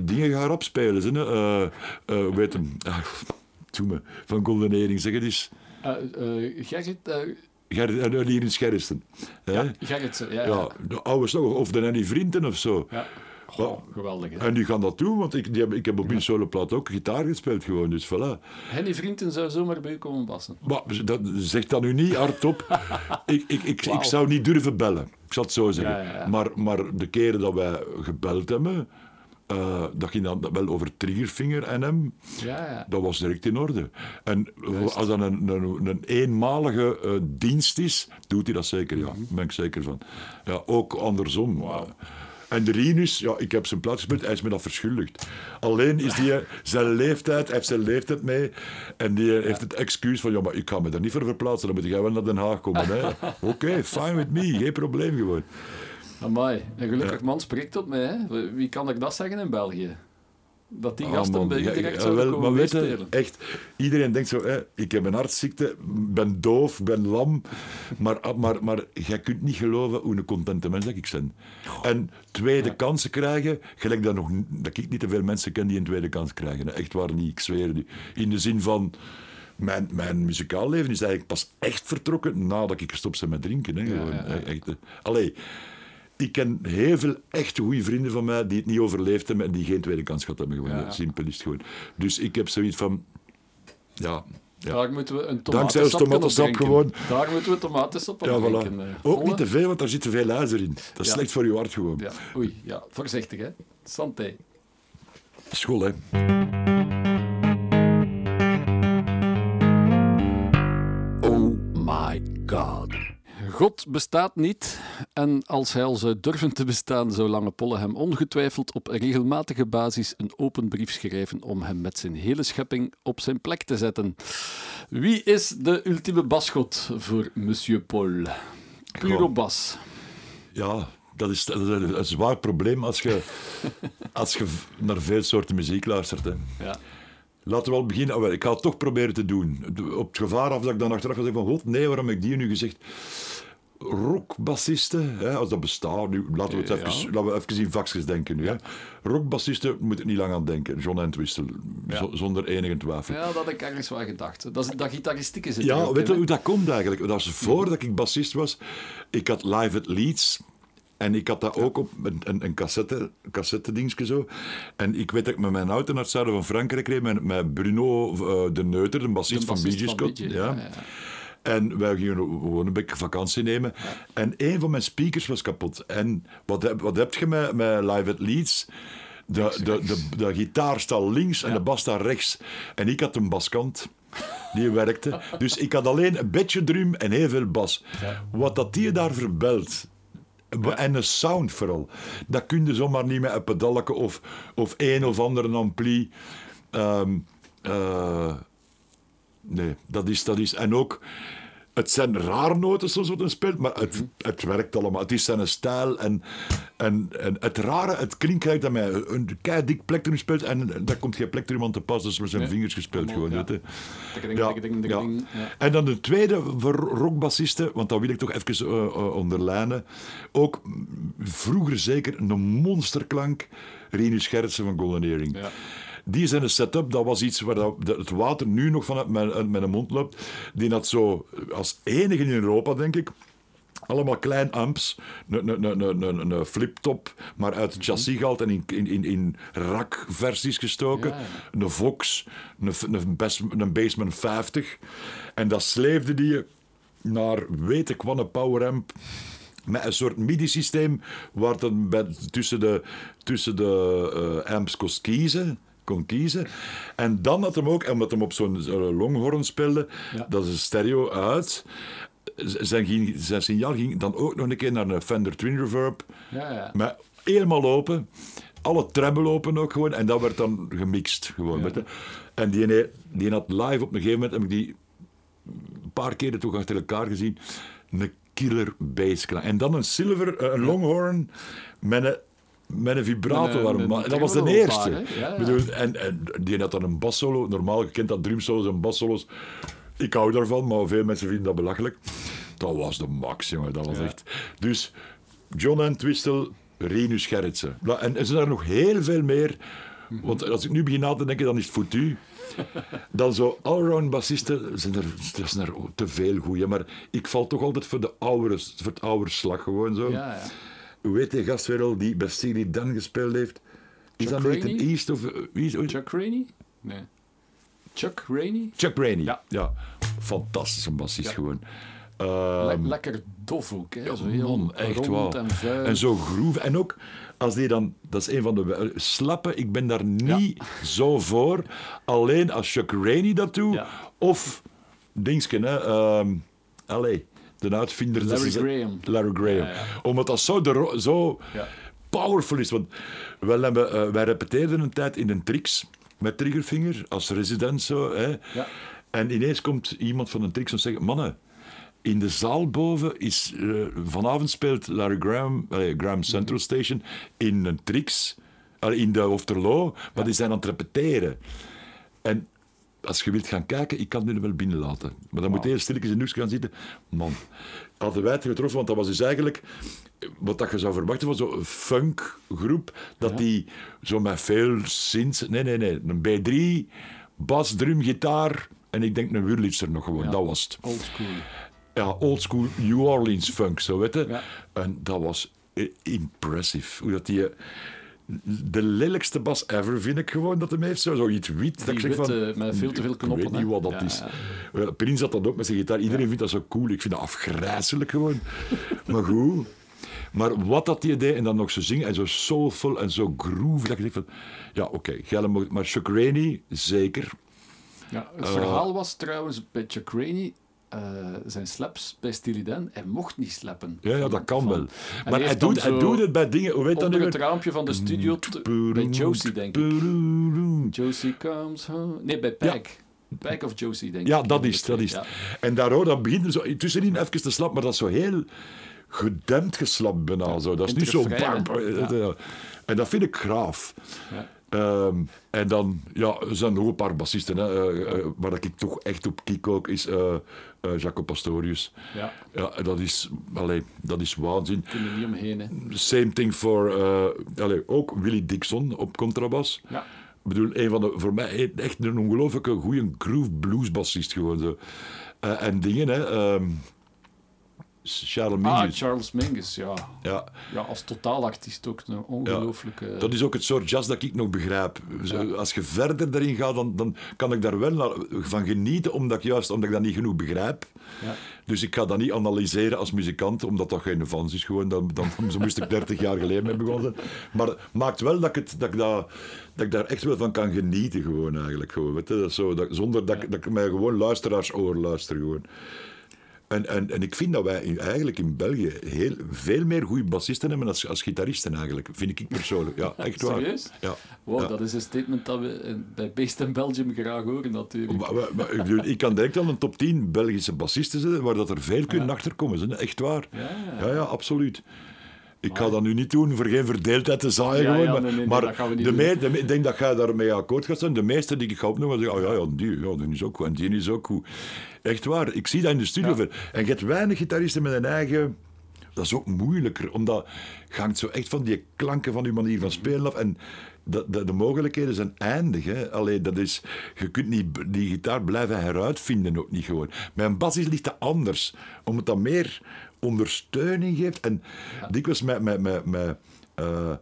dingen gaan rap spelen. Eh eh, weet hem, ah, me, van Golden Earring, zeg het eens. Eh, eh, Gerrit, eh, Ger, eh, hier in Scherristen. ja, Gerritsen, ja. Ja, ja. de oude slag, of de Nanny Vrienden of zo. ja. Goh, geweldig. Hè? En die gaan dat doen, want ik, die heb, ik heb op mijn soloplaat ook gitaar gespeeld gewoon, dus voilà. Henny Vrienden zou zomaar bij u komen bassen. Maar dat, zeg dat nu niet hardop. ik, ik, ik, ik zou niet durven bellen. Ik zal het zo zeggen. Ja, ja, ja. Maar, maar de keren dat wij gebeld hebben, eh, dat ging dan wel over Triggerfinger en hem. Ja, ja. Dat was direct in orde. En als dat een, een, een eenmalige eh, dienst is, doet hij dat zeker, ja. Daar ben ik zeker van. Ja, ook andersom. En de Rinus, ja, ik heb zijn plaats gespeeld, hij is me dat verschuldigd. Alleen is die, zijn leeftijd, hij heeft zijn leeftijd mee, en die heeft het excuus van, ja, maar ik ga me daar niet voor verplaatsen, dan moet jij wel naar Den Haag komen. hè. Oké, fine with me, geen probleem gewoon. Amai, een gelukkig man spreekt tot mij. Hè? Wie kan ik dat zeggen in België? Dat die Ah, gasten man, bij direct ja, zouden wel, komen maar weet je, echt, iedereen denkt zo, hè, ik heb een hartziekte, ben doof, ben lam, maar, maar, maar jij kunt niet geloven hoe een contente mens dat ik ben. En tweede kansen krijgen, gelijk dat, nog, dat ik niet te veel mensen ken die een tweede kans krijgen. Echt waar niet, ik zweer het u. In de zin van, mijn, mijn muzikaal leven is eigenlijk pas echt vertrokken nadat ik gestopt ben met drinken. Hè, gewoon. ja. Echt. Allee, ik ken heel veel echt goede vrienden van mij die het niet overleefd hebben en die geen tweede kans gehad hebben. Gewoon. Ja. Simpel is het gewoon. Dus ik heb zoiets van... Ja, ja. Daar moeten we een Dankzij ons tomatensap gewoon. Daar moeten we tomatensap op ja voilà. eh. Ook niet te veel, want daar zit te veel ijzer in. Dat is Ja. slecht voor je hart gewoon. Ja, oei, ja, voorzichtig hè. Santé. School, hè. Oh my god. God bestaat niet en als hij al zou durven te bestaan, zou Lange Polle hem ongetwijfeld op regelmatige basis een open brief schrijven om hem met zijn hele schepping op zijn plek te zetten. Wie is de ultieme basgod voor Monsieur Paul? Puro Goh. bas. Ja, dat is, dat is een, zwaar probleem als je, als je naar veel soorten muziek luistert. Hè. Ja. Laten we al beginnen. Ah, wel, Ik ga het toch proberen te doen. Op het gevaar af dat ik dan achteraf ga zeggen van... God, nee, waarom heb ik die nu gezegd? Rockbassisten, hè, als dat bestaat... Nu, laten, we het Ja. even, laten we even in vakjes denken nu. Hè. Rockbassisten moet ik niet lang aan denken. John Entwistle, zo- zonder enige twijfel. ja, dat had ik ergens wel gedacht. Dat, is, dat gitaristieke zit er Ja, ook weet je hoe dat komt eigenlijk? Dat was voordat ik bassist was. Ik had live at Leeds. En ik had dat ook op een, een, een cassette, cassette dingetje zo. En ik weet dat ik met mijn auto naar het zuiden van Frankrijk reed met, met Bruno eh, de Neuter, de bassist De van Bee bassist Gees. van Bee Gees, ja. ja, ja. En wij gingen gewoon een beetje vakantie nemen. En een van mijn speakers was kapot. En wat heb, wat heb je met, met Live at Leeds? De, de, de, de gitaar staat links en de bas staat rechts. En ik had een baskant. Die werkte. Dus ik had alleen een beetje drum en heel veel bas. Wat dat die daar verbelt. En een sound vooral. Dat kun je zomaar niet met een pedalke of, of een of andere ampli. Ehm, eh, nee, dat is, dat is. En ook, het zijn rare noten soms wat hij speelt, maar het, het werkt allemaal. Het is zijn stijl en, en, en het rare, het klinkt dat hij een kei dik plektrum speelt en daar komt geen plektrum aan te pas, dus met zijn Nee. vingers gespeeld gewoon. ja. weet Ja, ja. En dan de tweede voor rockbassisten, want dat wil ik toch even eh, eh, onderlijnen. Ook vroeger zeker een monsterklank, Rinus Gerritsen van Golden Earring. Ja. Die zijn een setup, dat was iets waar dat, het water nu nog vanuit mijn, mijn mond loopt. Die had zo, als enige in Europa denk ik, allemaal klein amps, een, een fliptop, maar uit het chassis gehaald en in, in, in, in rak-versies gestoken. Ja. Een Vox, een, een, Bas- een Bassman 50. En dat sleefde die naar weet ik wat een power amp met een soort MIDI-systeem waar dan bij, tussen de, tussen de eh, amps kon kiezen. Kon kiezen. En dan had hem ook, omdat hem op zo'n zo'n longhorn speelde, Ja. dat is een stereo uit. Zijn, ging, zijn signaal ging dan ook nog een keer naar een Fender Twin Reverb. Ja, ja. Maar helemaal open. Alle treble open ook gewoon. En dat werd dan gemixt. Gewoon, Ja. En die, ene- die had live op een gegeven moment, heb ik die een paar keren toch achter elkaar gezien. Een killer bassklank. En dan een silver, eh, een longhorn met een, met een vibrato. Met een- arm. een dat was de eerste. Ja, bedoel, en, en die had dan een bassolo. Normaal, je kent dat drumsolos en bassolo's. Ik hou daarvan, maar veel mensen vinden dat belachelijk. Dat was de max, jongen. Dat was echt... Dus John Entwistle, Rinus Gerritsen. En er zijn er nog heel veel meer. Want als ik nu begin na te denken, dan is het foutu. Dan zo allround bassisten zijn er, er zijn er te veel goeie. Maar ik val toch altijd voor, de oude, voor het oude slag gewoon zo. ja, ja. Hoe heet die gast weer al die Dan gespeeld heeft? Is Chuck dat Nathan Rainey? East of... eh, wie is, Chuck, Chuck Rainey? Nee. Chuck Rainey? Rainey. Ja. Ja. Fantastische bassist Ja. gewoon. Le- Ehm, lekker dof ook, hè? Ja, Zo heel man, echt wel. en zo groove. En ook als die dan, dat is een van de slappen, ik ben daar niet zo voor. Alleen als Chuck Rainey dat doet, Ja. of Dingsken, hè, ehm, allee, de uitvinder. dat Larry Graham. Larry Graham. Ja, ja. Omdat dat zo, de zo Ja. powerful is. Want wij, hebben, eh, wij repeteerden een tijd in een tricks met Triggerfinger als resident zo. Hè. Ja. En ineens komt iemand van een tricks en zegt: Mannen, in de zaal boven is. eh, vanavond speelt Larry Graham, Graham Central Station in een tricks. eh, in de Ofterlo, maar die zijn aan het repeteren. En als je wilt gaan kijken, ik kan die er wel binnen laten. Maar dan moet je heel stilletjes in de gaan zitten. Man, hadden wij het getroffen, want dat was dus eigenlijk wat dat je zou verwachten van zo'n funkgroep, dat Ja. die zo met veel synths... Nee, nee, nee. Een B3, bas, drum, gitaar en ik denk een Wurlitzer nog gewoon. Ja. Dat was het. Old school. Ja, oldschool New Orleans funk, zo weet je. Ja. En dat was eh, impressive. Hoe dat die... eh, De lelijkste bas ever vind ik gewoon dat hem heeft. Zo, zoiets wit. dat ik zeg van, met veel te veel knoppen, Ik weet hè? niet wat dat Ja, is. Wel, Prins had dat ook met zijn gitaar. Iedereen vindt dat zo cool. Ik vind dat afgrijzelijk gewoon. maar goed. Maar wat dat die deed en dan nog zo zingen en zo soulful en zo groove. Dat je denkt van, ja oké, okay, maar Chuck Rainey, zeker. Ja, het Eh. verhaal was trouwens bij Chuck Rainey, eh, zijn slaps bij Steely Dan, hij mocht niet slappen. Ja, ja dat kan van- wel. en Maar hij doet, hij doet het bij dingen, hoe weet dat nu Onder weer? het raampje van de studio, bij Josie denk ik. Josie comes home. Nee, bij Ja. Pijk. Pijk of Josie denk Ja, ik. dat is, dat is. Ja. En daar hoor, dat begint zo tussenin even te slap, maar dat is zo heel gedempt geslapt bijna. Zo. Dat is niet zo... hè? bam, Ja. En dat vind ik graaf. Ja. Ehm, en dan, ja, er zijn nog een paar bassisten. Hè, eh, eh, waar ik toch echt op kiek ook, is eh eh, Jaco Pastorius. Ja, Ja, dat is, allee, dat is waanzin. kunnen niet omheen. Hè. Same thing voor, allee, ook Willie Dixon op contrabas. Ja. Ik bedoel, een van de, voor mij echt een ongelooflijke goede groove blues bassist gewoon zo. Eh, en dingen, hè. ehm, Charles Ah, Mingus. Charles Mingus, ja. ja. ja. Als totaalartiest ook een ongelooflijke... Dat is ook het soort jazz dat ik nog begrijp. Zo, Als je verder daarin gaat, dan, dan kan ik daar wel naar- van genieten, omdat ik, juist omdat ik dat niet genoeg begrijp. Ja. Dus ik ga dat niet analyseren als muzikant, omdat dat geen vans is. Gewoon. Dan, dan, zo moest ik 30 jaar geleden mee begonnen. Maar het maakt wel dat ik, het, dat, ik dat, dat ik daar echt wel van kan genieten. Gewoon, eigenlijk, gewoon, weet je? Dat zo, dat, zonder dat, ik- dat ik mij gewoon luisteraarsoor luister. Gewoon. En, en, en ik vind dat wij in- eigenlijk in België heel, veel meer goede bassisten hebben als, als gitaristen eigenlijk. Vind ik persoonlijk. Ja, echt waar. Serieus? Ja. Wow, Ja. dat is een statement dat we in- bij Beest in Belgium graag horen natuurlijk. Maar- maar- maar ik, kan direct aan een top 10 Belgische bassisten zetten, waar dat er veel kunnen achterkomen. Echt waar. Ja, ja, absoluut. Ik ga dat nu niet doen voor geen verdeeldheid te zaaien. Ja, gewoon, ja, maar nee, nee, de ik denk dat jij daarmee akkoord gaat zijn. De meeste die ik ga opnoemen, zeggen: Oh ja, ja, die, ja, die is ook goed. En die is ook goed. Echt waar. Ik zie dat in de studio. Ja. En je hebt weinig gitaristen met een eigen. Dat is ook moeilijker, omdat je hangt zo echt van die klanken van je manier van spelen af. En de, de, de mogelijkheden zijn eindig. Hè. Allee, dat is, je kunt niet die gitaar blijven heruitvinden, ook niet gewoon. Een bas is ligt dat anders, omdat dat meer ondersteuning geeft. En dikwijls met, met, met, met eh,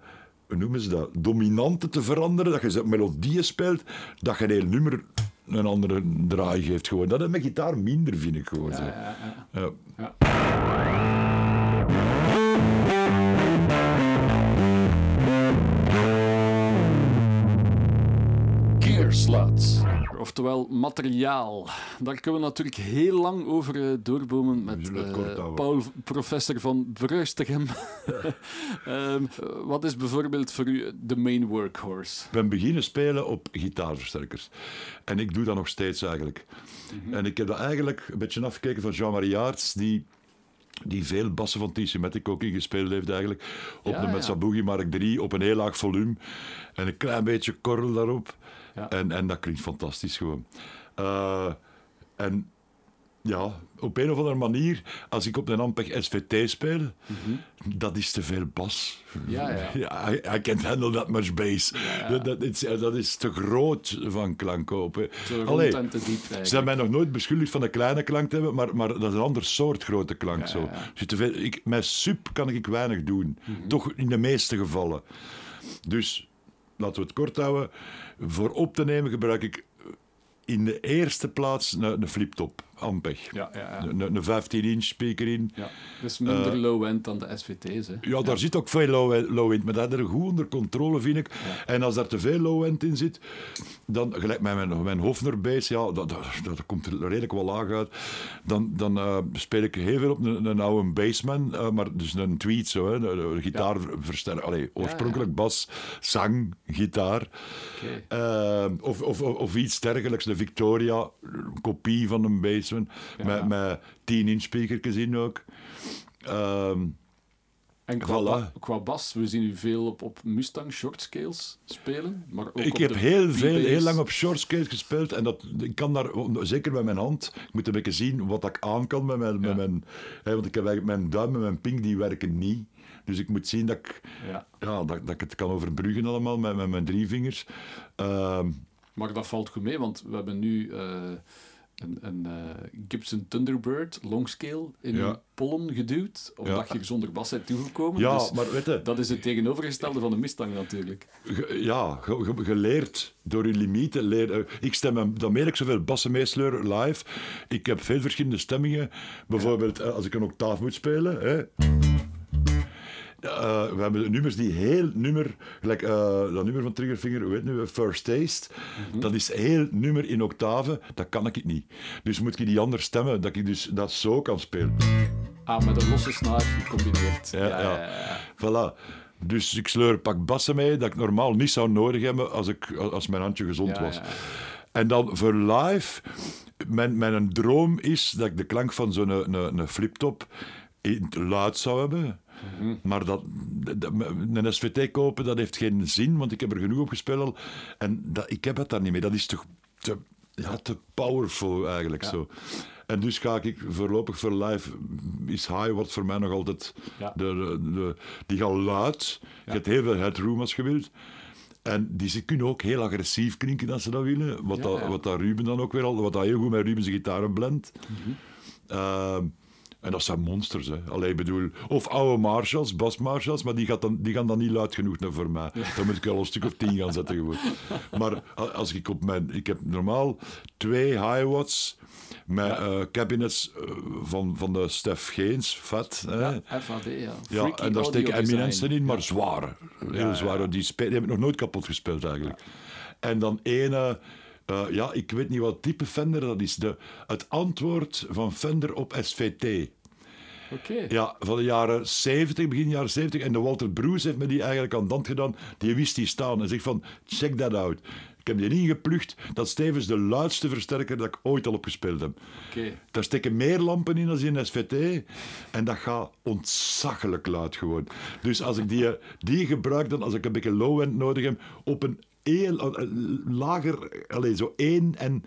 hoe noemen ze dat, dominanten te veranderen, dat je melodieën speelt, dat je een heel nummer een andere draai geeft. Gewoon. Dat is met gitaar minder, vind ik gewoon. ja, ja. Sluts. Oftewel materiaal. Daar kunnen we natuurlijk heel lang over eh, doorbomen met eh. Paul, professor van Bruistegem. Ehm, eh, wat is bijvoorbeeld voor u de main workhorse? Ik ben beginnen spelen op gitaarversterkers. En ik doe dat nog steeds eigenlijk. Mhm. En ik heb dat eigenlijk een beetje afgekeken van Jean-Marie Aerts, die, die veel bassen van TC Matic ook ingespeeld heeft eigenlijk. Op Ja, de ja. Metsa Boogie Mark 3, op een heel laag volume. En een klein beetje korrel daarop. Ja. En, en dat klinkt fantastisch gewoon. Eh, en ja, op een of andere manier, als ik op een Ampeg SVT speel, dat is te veel bas. Mhm. Ja, ja. I, I can't handle that much bass. Dat, dat, is, dat is te groot van rond Allee, en te diep ze hebben mij nog nooit beschuldigd van een kleine klank te hebben, maar, maar dat is een ander soort grote klank. Zo. Mhm. Dus te veel, ik, met sub kan ik weinig doen. Toch in de meeste gevallen. Dus, laten we het kort houden. Voor op te nemen gebruik ik in de eerste plaats een, een fliptop, Ampeg. Ja, ja, ja. Een, een 15-inch speaker in. ja. Dus minder Eh, low-end dan de SVT's. Hè. Ja, daar zit ook veel low- low-end, maar dat is er goed onder controle, vind ik. En als daar te veel low-end in zit, dan, gelijk met mijn, mijn Hofner bass, ja, dat, dat, dat komt er redelijk wel laag uit. Dan, dan eh, speel ik heel veel op een, een oude bassman, eh, maar dus een tweet zo, hè, een, gitaarversterker. Allee, oorspronkelijk bas, zang, gitaar. Of, of, of, iets dergelijks, de Victoria, een kopie van een met, met 10-inch speakertjes in ook. Ehm, En qua, Voilà. ba- qua bas, we zien u veel op, op Mustang short scales spelen. Maar ook ik heb heel, veel, heel lang op short scales gespeeld en dat, ik kan daar, zeker met mijn hand, ik moet een beetje zien wat ik aan kan met mijn, Ja. met mijn hè, want ik heb eigenlijk mijn duim en mijn pink, die werken niet. Dus ik moet zien dat ik, Ja. ja, dat, dat ik het kan overbruggen allemaal met, met mijn drie vingers. Ehm, Maar dat valt goed mee, want we hebben nu eh, een, een eh, Gibson Thunderbird longscale in Ja. pollen geduwd, omdat Ja. je er zonder bas bent toegekomen. ja, Dus maar weet je, dat is het tegenovergestelde van de Mustang natuurlijk. Ge- ja, ge- ge- geleerd door je limieten. Leer, eh, ik stem, hem- dan meen ik zoveel bassen meesleuren live. Ik heb veel verschillende stemmingen. Bijvoorbeeld eh, als ik een octaaf moet spelen. Hè. Eh, we hebben nummers die heel nummer, gelijk eh, dat nummer van Triggerfinger, het nu, First Taste, dat is heel nummer in octaven, dat kan ik niet. Dus moet ik die anders stemmen, dat ik dus dat zo kan spelen. Ah, met een losse snaar gecombineerd. Ja, ja. Voilà. Dus ik sleur een pak bassen mee dat ik normaal niet zou nodig hebben als, ik, als mijn handje gezond was. En dan voor live, mijn, mijn droom is dat ik de klank van zo'n een, een, een fliptop in het luid zou hebben. Mhm. Maar dat, dat- een SVT kopen, dat heeft geen zin, want ik heb er genoeg op gespeeld al. En dat, ik heb het daar niet mee. Dat is toch te, ja, te powerful eigenlijk zo. En dus ga ik voorlopig voor live, is high wordt voor mij nog altijd, Ja. de, de, de- die gaan luid. Je hebt heel veel headroom als je wilt. En die ze kunnen ook heel agressief klinken als ze dat willen. Wat, Ja, dat, wat dat Ruben dan ook weer al, wat dat heel goed met Ruben zijn gitaren blendt. Mhm. Ehm, En dat zijn monsters, hè. Allee, bedoel, of oude Marshalls, Bas Marshalls, maar die, gaat dan, die gaan dan niet luid genoeg naar voor mij. Dan moet ik al een stuk of tien gaan zetten gewoon. Maar als ik op mijn... Ik heb normaal twee high-watts met eh, cabinets eh, van, van de Stef Geens, vet. Hè. Ja, FAD, ja. Ja, en daar steken eminensen in, maar Ja. zware. Heel ja, zware. Die, die heb ik nog nooit kapot gespeeld eigenlijk. En dan ene, eh, ja, ik weet niet wat type Fender dat is. De, het antwoord van Fender op SVT. Ja, van de jaren 70, begin jaren 70. En de Walter Bruce heeft me die eigenlijk aan de hand gedaan. Die wist die staan en zegt van, check that out. Ik heb die ingeplucht. Dat is tevens de luidste versterker dat ik ooit al opgespeeld heb. Daar steken meer lampen in dan in een SVT. En dat gaat ontzaglijk luid gewoon. Dus als ik die, die gebruik, dan als ik een beetje low-end nodig heb, op een heel eh, lager, allez, zo één en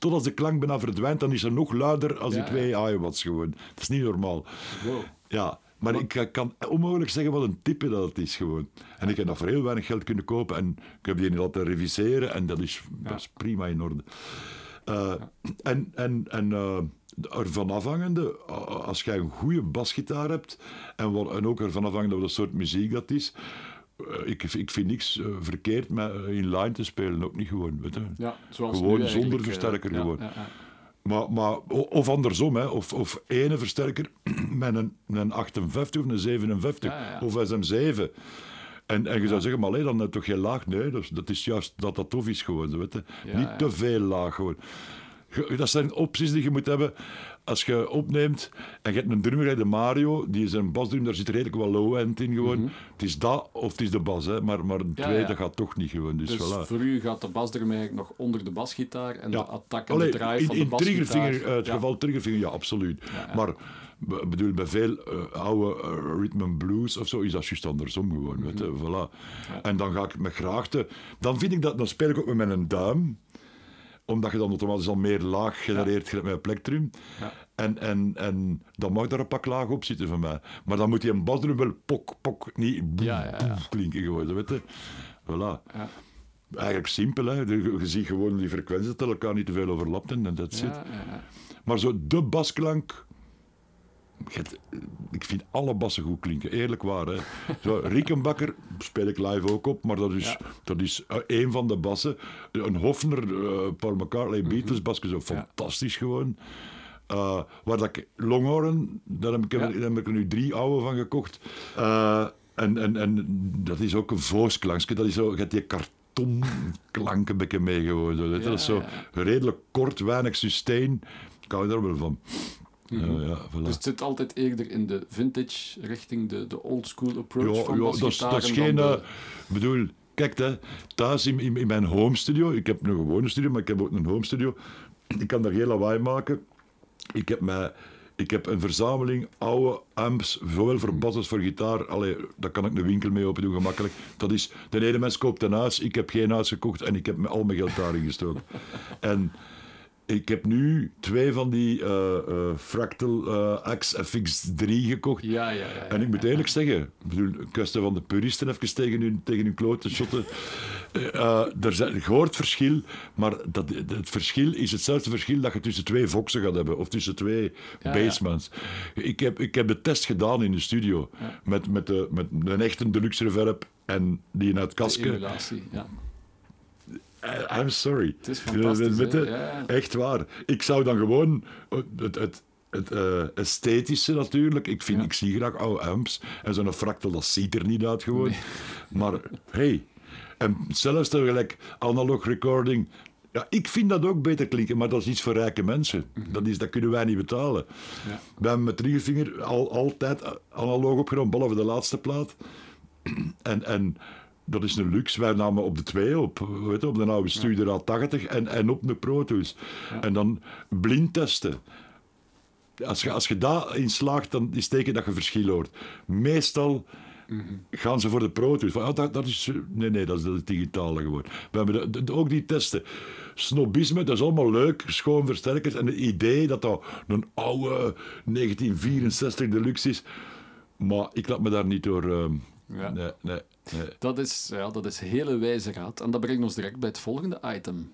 tot als de klank bijna verdwijnt, dan is er nog luider als die twee iWatts gewoon. Dat is niet normaal. Wow. Ja, maar ik kan onmogelijk zeggen wat een type dat het is gewoon. En ik heb dat voor heel weinig geld kunnen kopen en ik heb die laten reviseren en dat is, dat is prima in orde. Eh, En, en, en eh, ervan afhangende, als jij een goede basgitaar hebt en, wat, en ook ervan afhangende wat een soort muziek dat is, ik, ik vind niks eh, verkeerd met eh, in line te spelen, ook niet gewoon. Weet je. Ja, zoals Gewoon zonder eh, versterker ja, gewoon. ja. Maar, maar, of andersom, hè. Of, of ene versterker met een, een 58 of een 57 Ja, ja, ja. of SM7. En, en je zou zeggen, maar allee, dan heb je toch geen laag? Nee, dat is, dat is juist dat dat tof is gewoon. Weet je. Niet te veel laag gewoon. Dat zijn opties die je moet hebben als je opneemt en je hebt een drummer, de Mario, die is een basdrum, daar zit redelijk wel low-end in gewoon. Het is dat of het is de bas, hè. maar, maar een Ja, twee, ja. dat gaat toch niet gewoon. Dus, Dus voilà. voor u gaat de basdrum eigenlijk nog onder de basgitaar en de attack en Allee, de drive in, van de in basgitaar. triggervinger, eh, het Ja. geval triggervinger, ja, absoluut. Maar be- bedoel, bij veel eh, oude eh, rhythm and blues of zo is dat juist andersom gewoon. Mhm. voilà. En dan ga ik met graagte... Dan vind ik dat... Dan speel ik ook met mijn duim omdat je dan automatisch al meer laag genereert met plektrum. Ja. En, en, en dan mag daar een pak laag op zitten van mij. Maar dan moet die een basdrum wel pok, pok, niet Ja, boem klinken gewoon. Weet je. Voilà. Ja. Eigenlijk simpel, hè. Je, je ziet gewoon die frequenties dat elkaar niet te veel overlapt en dat zit. Maar zo de basklank. Ik vind alle bassen goed klinken, eerlijk waar. Hè. Zo, Riekenbakker speel ik live ook op, maar dat is, Ja. dat is eh, een van de bassen. Een Hofner, eh, Paul McCartney, Beatles basje, zo fantastisch gewoon. Eh, waar dat ik Longhorn, daar heb ik, Ja. daar heb ik er nu drie oude van gekocht. Eh, en, en, en dat is ook een voosklankje. Dat is zo, je hebt die kartonklank een beetje mee gewoon. Zo. dat is zo redelijk kort, weinig sustain. Ik hou daar wel van. Ja, ja, voilà. Dus het zit altijd eerder in de vintage richting de, de old school approach Ja, van ja, dat, is, dat is geen... de- eh, bedoel, kijk, hè, thuis in, in, in mijn home studio, ik heb een gewone studio, maar ik heb ook een home studio. Ik kan daar heel lawaai maken. Ik heb, mij, ik heb een verzameling oude amps, zowel voor bas als voor gitaar. Allee, daar kan ik een winkel mee open doen, gemakkelijk. Dat is, de ene mens koopt een huis, ik heb geen huis gekocht en ik heb al mijn geld daarin gestoken. en ik heb nu twee van die eh, eh, Fractal eh, Axe FX3 gekocht. Ja, ja, ja. ja. En ik moet eerlijk zeggen, ik bedoel, kwestie van de puristen even tegen hun, tegen hun kloot te shotten. Er zijn, hoort verschil, maar dat, het verschil is hetzelfde verschil dat je tussen twee Voxen gaat hebben, of tussen twee. Basemans. Ik, heb, ik heb de test gedaan in de studio, met, met, de, met een echte deluxe reverb en die uit de Kaske. emulatie, ja. I- I'm sorry. Het is fantastisch, hè? Ja, ja. Echt waar. Ik zou dan gewoon het, het, het eh, esthetische natuurlijk. Ik, vind, Ja. ik zie graag oude amps. En zo'n fractal, dat ziet er niet uit gewoon. Maar hey. En zelfs tegelijk analog recording. Ja, ik vind dat ook beter klinken, maar dat is iets voor rijke mensen. Dat, is, dat kunnen wij niet betalen. Mhm. Ja. We hebben met Triggervinger al, altijd analoog opgenomen, behalve de laatste plaat. En, en dat is een luxe. Wij namen op de twee op, weet je, op de oude Studio A80 en, en op de Pro Tools. En dan blind testen. Als je, als je daarin slaagt, dan is het teken dat je verschil hoort. Meestal gaan ze voor de Pro Tools. Van, ah, dat, dat is, nee, nee, dat is het digitale geworden. We hebben de- de- de- ook die testen. Snobisme, dat is allemaal leuk, schoon versterkers. En het idee dat dat een oude 1964 deluxe is. Maar ik laat me daar niet door... ehm, Ja. Nee, nee, dat, is, ja, dat is hele wijze raad. En dat brengt ons direct bij het volgende item.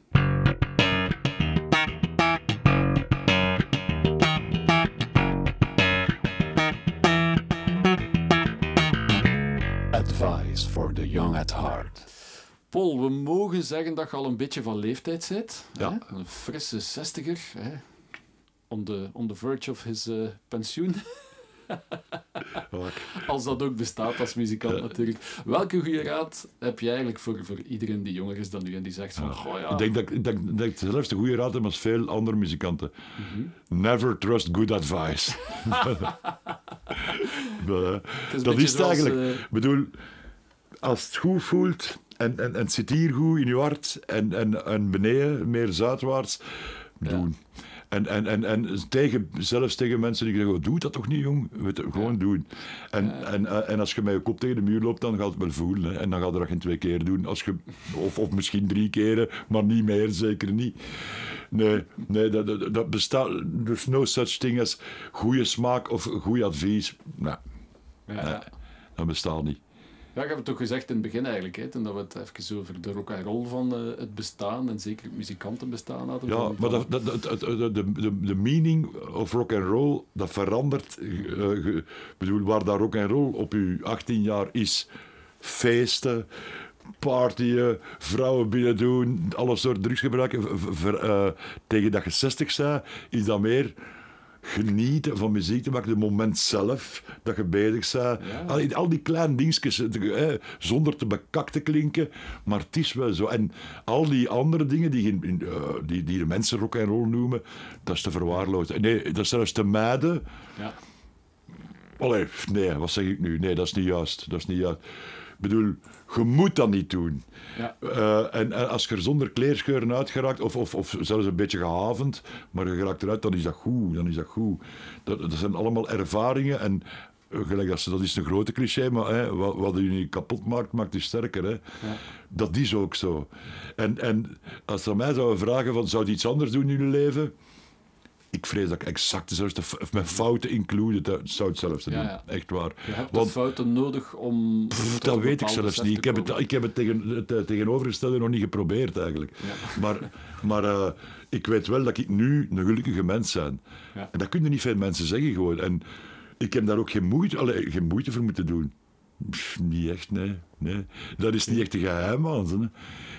Advice for the young at heart. Paul, we mogen zeggen dat je al een beetje van leeftijd zit. Hè? Een frisse zestiger. Hè? On the, on verge of his uh, pensioen. Als dat ook bestaat als muzikant natuurlijk. Welke goede raad heb je eigenlijk voor, voor iedereen die jonger is dan u en die zegt van... Goh, ja, Ik denk dat, ik denk, dat ik zelfs de goede raad heb als veel andere muzikanten. Never trust good advice. Is een dat is het eigenlijk. zoals, Ik bedoel, als het goed voelt en, en, en het zit hier goed in je hart en, en, en beneden, meer zuidwaarts, doen. En, en, en, en tegen, zelfs tegen mensen die zeggen, oh, doe dat toch niet, jong? Weet je, gewoon doen. En, en, eh, en als je met je kop tegen de muur loopt, dan gaat het wel voelen. Hè. En dan gaat je dat geen twee keer doen. Als je, of, of misschien drie keren, maar niet meer, zeker niet. Nee, nee dat, dat, dat bestaat... There's no such thing as goede smaak of goed advies. Nee, ja, nee, dat bestaat niet. Ja, ik heb het toch gezegd in het begin eigenlijk, hè, toen dat we het even over de rock and roll van eh, het bestaan en zeker het muzikantenbestaan hadden. Ja, maar dat, dat, dat, de, de, de meaning of rock and roll, dat verandert. Ge- bedoel, waar dat rock and roll op je 18 jaar is, feesten, partyen, vrouwen binnen doen, alle soorten drugs gebruiken. ver- eh, tegen dat je 60 bent, is dat meer genieten van muziek te maken, het moment zelf, dat je bezig bent. Ja. Al, die- al die kleine dingetjes, eh, eh, zonder te bekakt te klinken, maar het is wel zo. En al die andere dingen die, eh, die, die de mensen rock and roll noemen, dat is te verwaarlozen. Nee, dat is zelfs te mijden. ja. Allee, nee, wat zeg ik nu? Nee, dat is niet juist. Dat is niet juist. Ik bedoel, je moet dat niet doen. Ja. Eh, en, en als je er zonder kleerscheuren uit geraakt, of, of, of zelfs een beetje gehavend, maar je geraakt eruit, dan is dat goed. Dan is dat goed. Dat, dat zijn allemaal ervaringen en eh, gelijk dat, ze- dat is een grote cliché, maar hè, wat, wat je niet kapot maakt, maakt je sterker. Hè. Dat is ook zo. En, en als ze mij zouden vragen, van, zou je iets anders doen in je leven? Ik vrees dat ik exact dezelfde, f- met fouten included, dat zou het zelfs doen. Ja, ja. Echt waar. Je hebt Want fouten nodig om... dat weet ik zelfs niet. Ik heb het, ik heb het, tegen, het tegenovergestelde nog niet geprobeerd eigenlijk. Maar, maar eh, ik weet wel dat ik nu een gelukkige mens ben. En dat kunnen niet veel mensen zeggen gewoon. En ik heb daar ook geen moeite, allee, geen moeite voor moeten doen. Pff, niet echt, nee, nee. Dat is niet echt een geheim aan.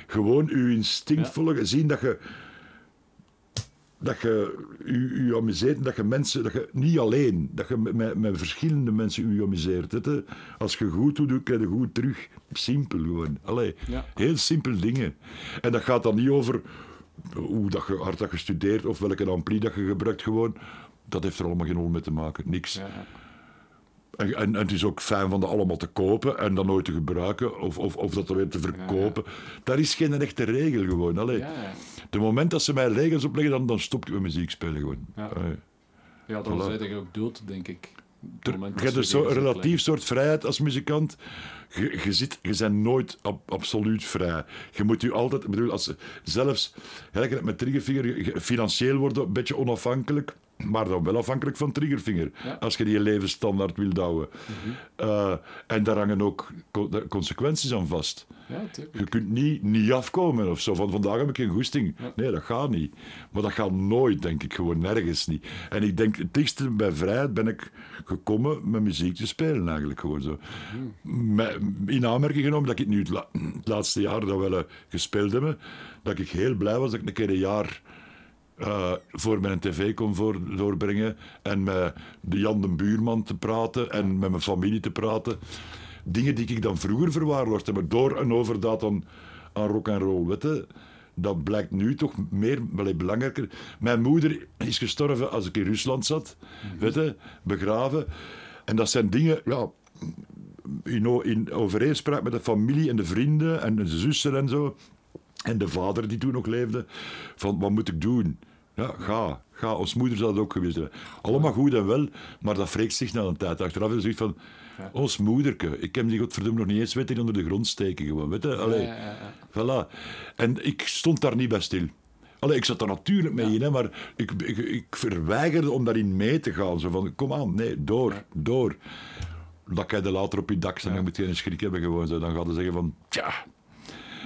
Gewoon je instinct volgen, zien dat je dat je je, je amuseert en dat je mensen, dat je niet alleen, dat je met, met, verschillende mensen je amuseert. je. Als je goed doet, krijg je goed terug. Simpel gewoon. Allee, Ja. heel simpel dingen. En dat gaat dan niet over hoe dat je, hard dat je studeert of welke ampli dat je gebruikt gewoon. Dat heeft er allemaal geen rol mee te maken. Niks. Ja, ja. En, het is ook fijn van dat allemaal te kopen en dan nooit te gebruiken of, of, of dat dan weer te verkopen. Daar is geen echte regel gewoon. Allee. Ja, ja. De moment dat ze mij regels opleggen, dan, dan stop ik met muziek spelen gewoon. Ja. Ja, dan Voilà. zijn je ook dood, denk ik. Je hebt dus regels relatief soort vrijheid als muzikant. Je, je, zit, je bent nooit ab- absoluut vrij. Je moet je altijd, bedoel, als, zelfs met Triggerfinger, financieel worden een beetje onafhankelijk, maar dan wel afhankelijk van. Ja. Mhm. Als je die levensstandaard wil douwen. Eh, en daar hangen ook co- consequenties aan vast. Ja. Je kunt niet, niet afkomen of zo. Van vandaag heb ik geen goesting. Nee, dat gaat niet. Maar dat gaat nooit, denk ik, gewoon nergens niet. En ik denk, het dichtste bij vrijheid ben ik gekomen met muziek te spelen, eigenlijk gewoon zo. Met- in aanmerking genomen dat ik nu het, la- het laatste jaar dat we wel gespeeld hebben, dat ik heel blij was dat ik een keer een jaar eh, voor mijn tv kon voor, doorbrengen en met de Jan de Buurman te praten en met mijn familie te praten. Dingen die ik dan vroeger verwaarloosd heb, door een overdaad aan, aan rock en roll. Weet je? Dat blijkt nu toch meer belangrijker. Mijn moeder is gestorven als ik in Rusland zat, weet je? begraven. En dat zijn dingen, ja, in, in overeenspraak met de familie en de vrienden en de zussen en zo. En de vader die toen nog leefde, van wat moet ik doen? Ja, ga, ga. Ons moeder zou dat ook geweest hebben. Allemaal goed en wel, maar dat wreekt zich na een tijd. Achteraf is zoiets van, ons moederke, ik heb die godverdomme nog niet eens weten onder de grond steken gewoon, weet je? Allee, Ja, ja, ja. voilà. En ik stond daar niet bij stil. Allee, ik zat er natuurlijk mee in, hè, maar ik, ik, ik verweigerde om daarin mee te gaan. Zo van, kom aan, nee, door, door. Dat kan je later op je dak staan, dan moet je een schrik hebben gewoon. Zo. Dan gaat je zeggen van, tja,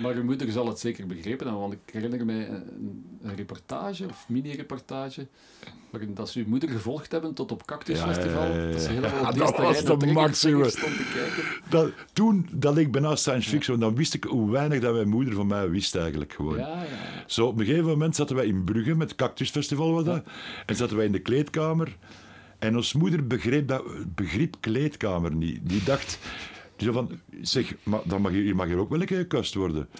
Maar je moeder zal het zeker begrepen hebben, want ik herinner mij een, een reportage, of mini-reportage, waarin dat ze uw moeder gevolgd hebben tot op Cactus Ja, ja, ja, ja. Dat, ze helemaal dat was de naar Trigger max, Finger jongen. stond te kijken. Dat, toen dat ik bijna science fiction, dan wist ik hoe weinig dat mijn moeder van mij wist eigenlijk gewoon. Ja, ja. Zo, op een gegeven moment zaten wij in Brugge, met het Cactus Festival was dat, en zaten wij in de kleedkamer. En ons moeder begreep, dat, begreep kleedkamer niet. Die dacht, die zei van, zeg, maar dan mag hier, hier mag hier ook wel een keer gekust worden.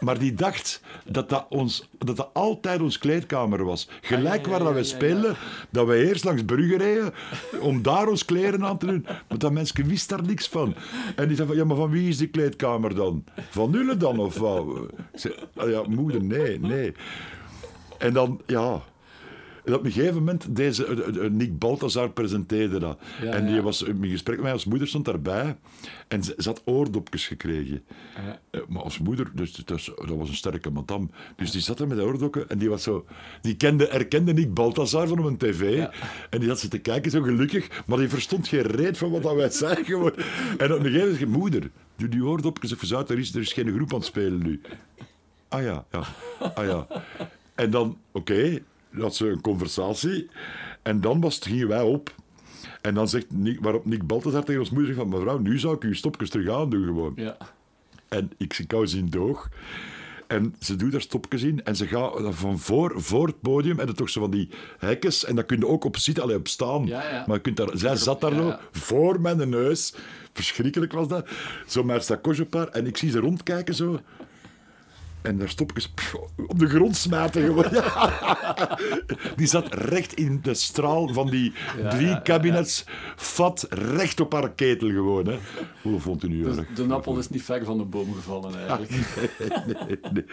Maar die dacht dat dat, ons, dat dat altijd ons kleedkamer was. Gelijk Ah, waar dat we speelden, dat wij eerst langs Brugge reden om daar ons kleren aan te doen. Maar dat mensen wist daar niks van. En die zei van, ja, maar van wie is die kleedkamer dan? Van Nulle dan, of wat? Ik zei, "Ah ja, moeder, nee, nee. En dan, ja... En op een gegeven moment, deze, eh, eh, Nick Balthazar presenteerde dat. Ja, en die ja. was in gesprek met mij, als moeder stond daarbij. En ze, ze had oordopjes gekregen. Ja. Eh, Maar als moeder, dus, dus, dat was een sterke madame. Dus die zat er met de oordokken en die was zo... Die kende, herkende Nick Balthazar van op een tv. En die had ze te kijken, zo gelukkig. Maar die verstond geen reet van wat dat wij zeiden. Gewoon. En op een gegeven moment, moeder, doe die oordopjes even uit. Er is, er is geen groep aan het spelen nu. Ah ja, ja. Ah ja. En dan, oké, had ze een conversatie. En dan was, gingen wij op. En dan zegt Nick, waarop Nick Balthazar tegen ons moeder van... Mevrouw, nu zou ik uw stopjes terug aandoen gewoon. ja. En ik zie kou zien doog. En ze doet daar stopjes in en ze gaat van voor, voor het podium en dan toch zo van die hekkens en daar kun je ook op zitten, alleen op staan. Ja, ja. Maar je kunt daar, zij zat daar zo voor mijn neus. Verschrikkelijk was dat. Zo met stakosje op haar en ik zie ze rondkijken zo. En daar stopjes pff, op de grond smijten gewoon. Die zat recht in de straal van die Ja, drie kabinets. Vat recht op haar ketel gewoon. Hè. Hoe vond u nu Dus erg? de appel is niet ver van de boom gevallen eigenlijk. nee, nee.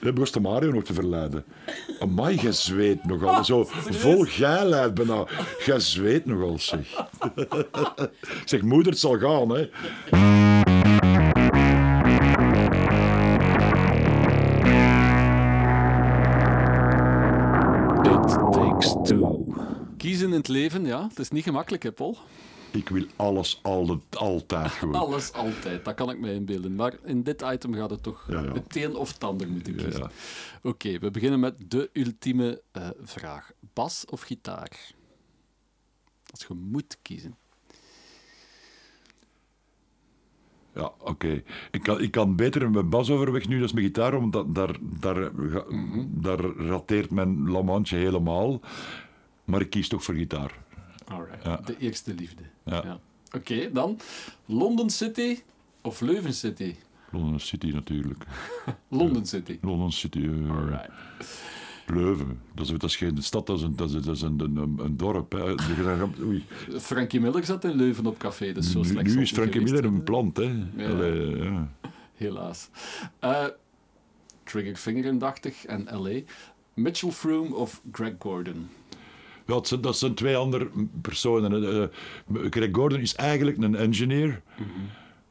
Dat was Mario nog te verleiden. Amai, jij zweet nogal. Zo vol geilheid bijna. Jij zweet nogal, zeg. Ik zeg, moeder, het zal gaan, hè. Kiezen in het leven, ja, het is niet gemakkelijk, hè, Paul? Ik wil alles al, altijd gewoon. Alles altijd, dat kan ik me inbeelden. Maar in dit item gaat het toch Ja, ja. het een of het ander moeten kiezen. ja. Oké, we beginnen met de ultieme eh, vraag. Bas of gitaar? Als je moet kiezen. Ja, oké. Ik, kan, ik kan beter mijn bas overweg nu dan mijn gitaar, want dat, daar, daar, ga- daar rateert mijn lamantje helemaal. Maar ik kies toch voor gitaar. Alright. Ja. De eerste liefde. Ja. Oké, dan London City of Leuven City? London City natuurlijk. London City. London City. Alright. Leuven. Dat is, dat is geen stad, dat is een, dat is, dat is een, een, een dorp. Hè. Oei. Frankie Miller zat in Leuven op café, dus zo Nu, slecht nu is Frankie Miller een plant, hè. Ja. Allee, ja. Helaas. Eh Triggerfinger indachtig en L.A. Mitchell Froome of Greg Gordon? Het zijn, dat zijn twee andere personen. Eh, Greg Gordon is eigenlijk een engineer.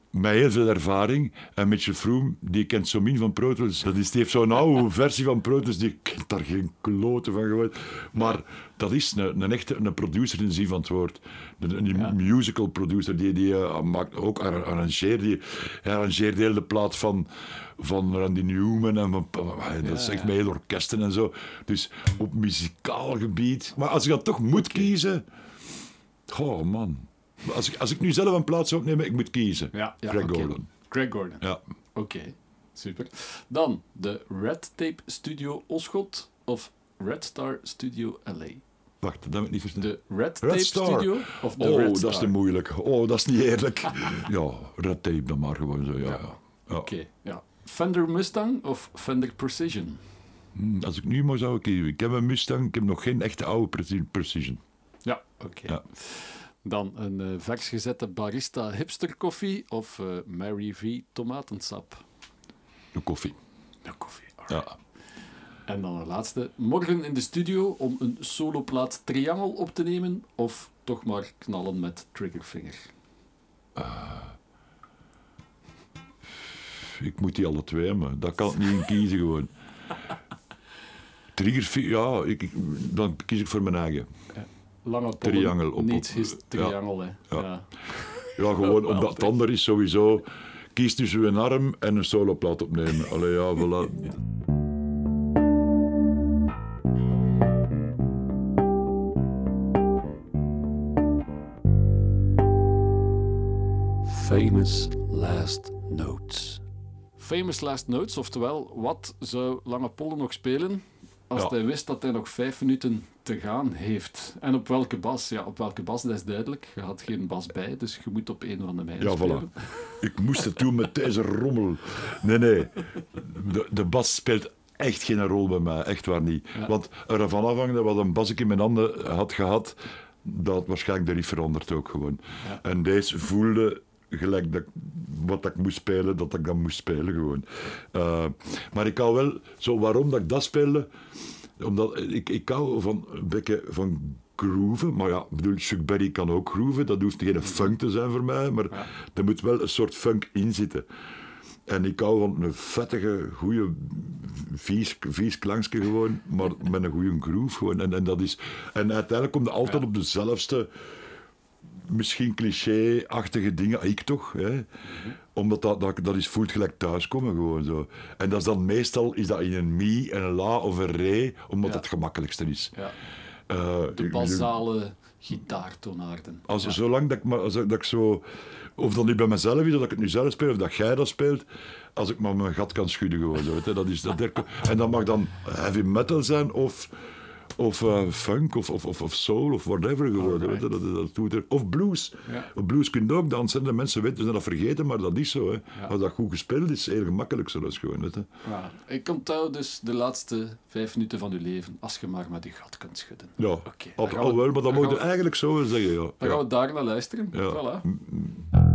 Met heel veel ervaring. En Mitchell Froome, die kent zo min van Pro Tools. Dat is, die heeft zo'n oude versie van Pro Tools. Die kent daar geen kloten van gewoon. Maar dat is een, een echte een producer in de zin van het woord. Een, een Ja. musical producer. Die, die eh, maakt ook ar- arrangeert. Die arrangeert heel de plaat van, van Randy Newman. En van, dat ja. met heel orkesten en zo. Dus op muzikaal gebied. Maar als ik dan toch moet kiezen. Oh man. Als ik, als ik nu zelf een plaats zou opnemen, ik moet kiezen. Ja, ja Greg. Gordon. Greg Gordon. Ja. Oké, super. Dan de Red Tape Studio Oschot of Red Star Studio LA? Wacht, dat heb ik niet verstaan. De Red Tape. Studio of de oh, Red dat Star? is te moeilijk. Oh, dat is niet eerlijk. ja, red tape dan maar gewoon zo. Ja. ja. Ja. Oké, ja. Fender Mustang of Fender Precision? Hm, Als ik nu maar zou kiezen. Ik heb een Mustang, ik heb nog geen echte oude Preci- Precision. Ja, oké. Ja. Dan een eh, vers gezette barista hipster koffie of eh, Mary V tomatensap? De koffie. De koffie, alright. Ja. En dan de laatste. Morgen in de studio om een soloplaat Triangel op te nemen of toch maar knallen met Triggerfinger? Ik moet die alle twee hebben. Dat kan ik niet in kiezen gewoon. Trigger, ja, ik, ik- dan kies ik voor mijn eigen. Lange pollen, Triangel op- Niets op- is ja. triangel, hè. Ja. Ja. Ja, gewoon omdat het ander is sowieso. kies tussen een arm en een soloplaat opnemen. Allee, ja, voilà. Famous Last Notes. Famous Last Notes, oftewel, wat zou Lange Polle nog spelen als Ja. hij wist dat hij nog vijf minuten te gaan heeft? En op welke bas? Ja, op welke bas, dat is duidelijk. Je had geen bas bij, dus je moet op een van de mijnen Ja, spelen. voilà. Ik moest het doen met deze rommel. Nee, nee. De, de bas speelt echt geen rol bij mij. Echt waar niet. Want ervan afhangende wat een bas ik in mijn handen had gehad, dat waarschijnlijk de riff veranderd ook gewoon. Ja. En deze voelde gelijk dat, wat ik moest spelen, dat ik dan moest spelen gewoon. Eh, maar ik hou wel, zo waarom dat ik dat speelde, omdat ik, ik hou van een beetje van grooven, maar ja, ik bedoel, Chuck Berry kan ook grooven, dat hoeft geen funk te zijn voor mij, maar Ja. er moet wel een soort funk in zitten. En ik hou van een vettige, goede, vies, vies klankje gewoon, maar met een goede groove gewoon. En, en, dat is, en uiteindelijk komt het altijd op dezelfde, misschien cliché-achtige dingen, ik toch. Hè? Omdat dat, dat, dat is voelt gelijk thuiskomen gewoon zo. En dat is dan meestal is dat in een mi, en een la of een re, omdat Ja. het gemakkelijkste is. Ja, Eh, de basale gitaartonaarden. als, Ja. Zolang dat ik, maar, als, dat ik zo... Of dat nu bij mezelf is, of dat ik het nu zelf speel, of dat jij dat speelt, als ik maar mijn gat kan schudden gewoon. Zo, weet dat is, dat, en dat mag dan heavy metal zijn, of, of eh, funk, of, of, of, soul, of whatever je, dat, dat, doet er. Of blues. Ja. Blues kun je ook dansen. De mensen weten, dat vergeten, maar dat is zo. Hè. Als dat goed gespeeld is, heel gemakkelijk zo. Dat is gewoon, weet je. Ja, ik onthoud dus de laatste vijf minuten van je leven, als je maar met je gat kunt schudden. Ja, Oké, al, wel, maar dat moet je we- eigenlijk zo zeggen. Ja. Dan gaan we daar naar luisteren. Ja. Voilà. based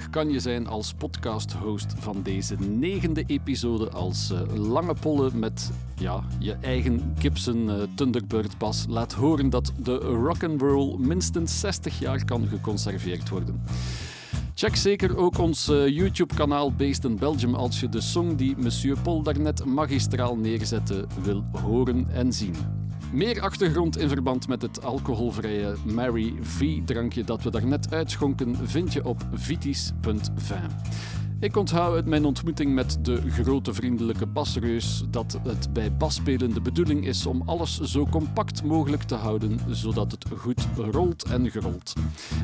kan je zijn als podcast-host van deze negende episode als uh, lange pollen met ja, je eigen Gibson uh, Thunderbird bas laat horen dat de rock and roll minstens 60 jaar kan geconserveerd worden. Check zeker ook ons uh, YouTube-kanaal Based in Belgium als je de song die Monsieur Paul daarnet magistraal neerzette wil horen en zien. Meer achtergrond in verband met het alcoholvrije Mary V-drankje dat we daarnet uitschonken vind je op vitis.vin. Ik onthoud uit mijn ontmoeting met de grote vriendelijke basreus dat het bij basspelen de bedoeling is om alles zo compact mogelijk te houden, zodat het goed rolt en gerolt.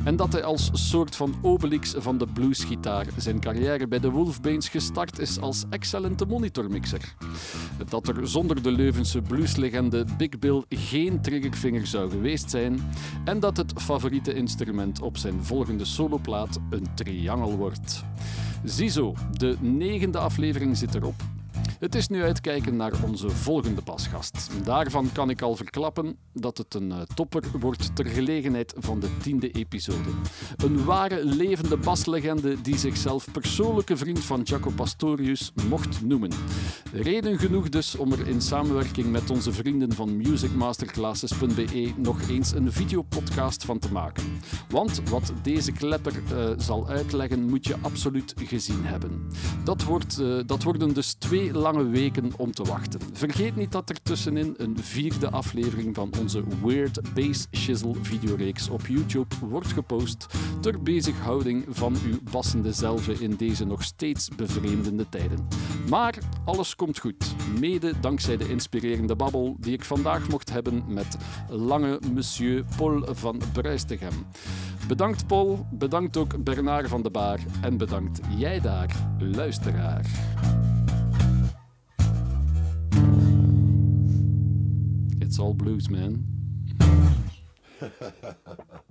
En dat hij als soort van Obelix van de bluesgitaar zijn carrière bij de Wolfbanes gestart is als excellente monitormixer. Dat er zonder de Leuvense blueslegende Big Bill geen triggervinger zou geweest zijn en dat het favoriete instrument op zijn volgende soloplaat een triangel wordt. Ziezo, de negende aflevering zit erop. Het is nu uitkijken naar onze volgende pasgast. Daarvan kan ik al verklappen dat het een eh, topper wordt ter gelegenheid van de tiende episode. Een ware levende baslegende die zichzelf persoonlijke vriend van Jaco Pastorius mocht noemen. Reden genoeg dus om er in samenwerking met onze vrienden van musicmasterclasses.be nog eens een videopodcast van te maken. Want wat deze klepper uh, zal uitleggen moet je absoluut gezien hebben. Dat, wordt, uh, dat worden dus twee weken om te wachten. Vergeet niet dat er tussenin een vierde aflevering van onze Weird Bass Shizzle videoreeks op YouTube wordt gepost ter bezighouding van uw bassende zelven in deze nog steeds bevreemdende tijden. Maar alles komt goed, mede dankzij de inspirerende babbel die ik vandaag mocht hebben met lange monsieur Paul van Bruistegem. Bedankt Paul, bedankt ook Bernard van de Baar en bedankt jij daar, luisteraar. It's all blues, man.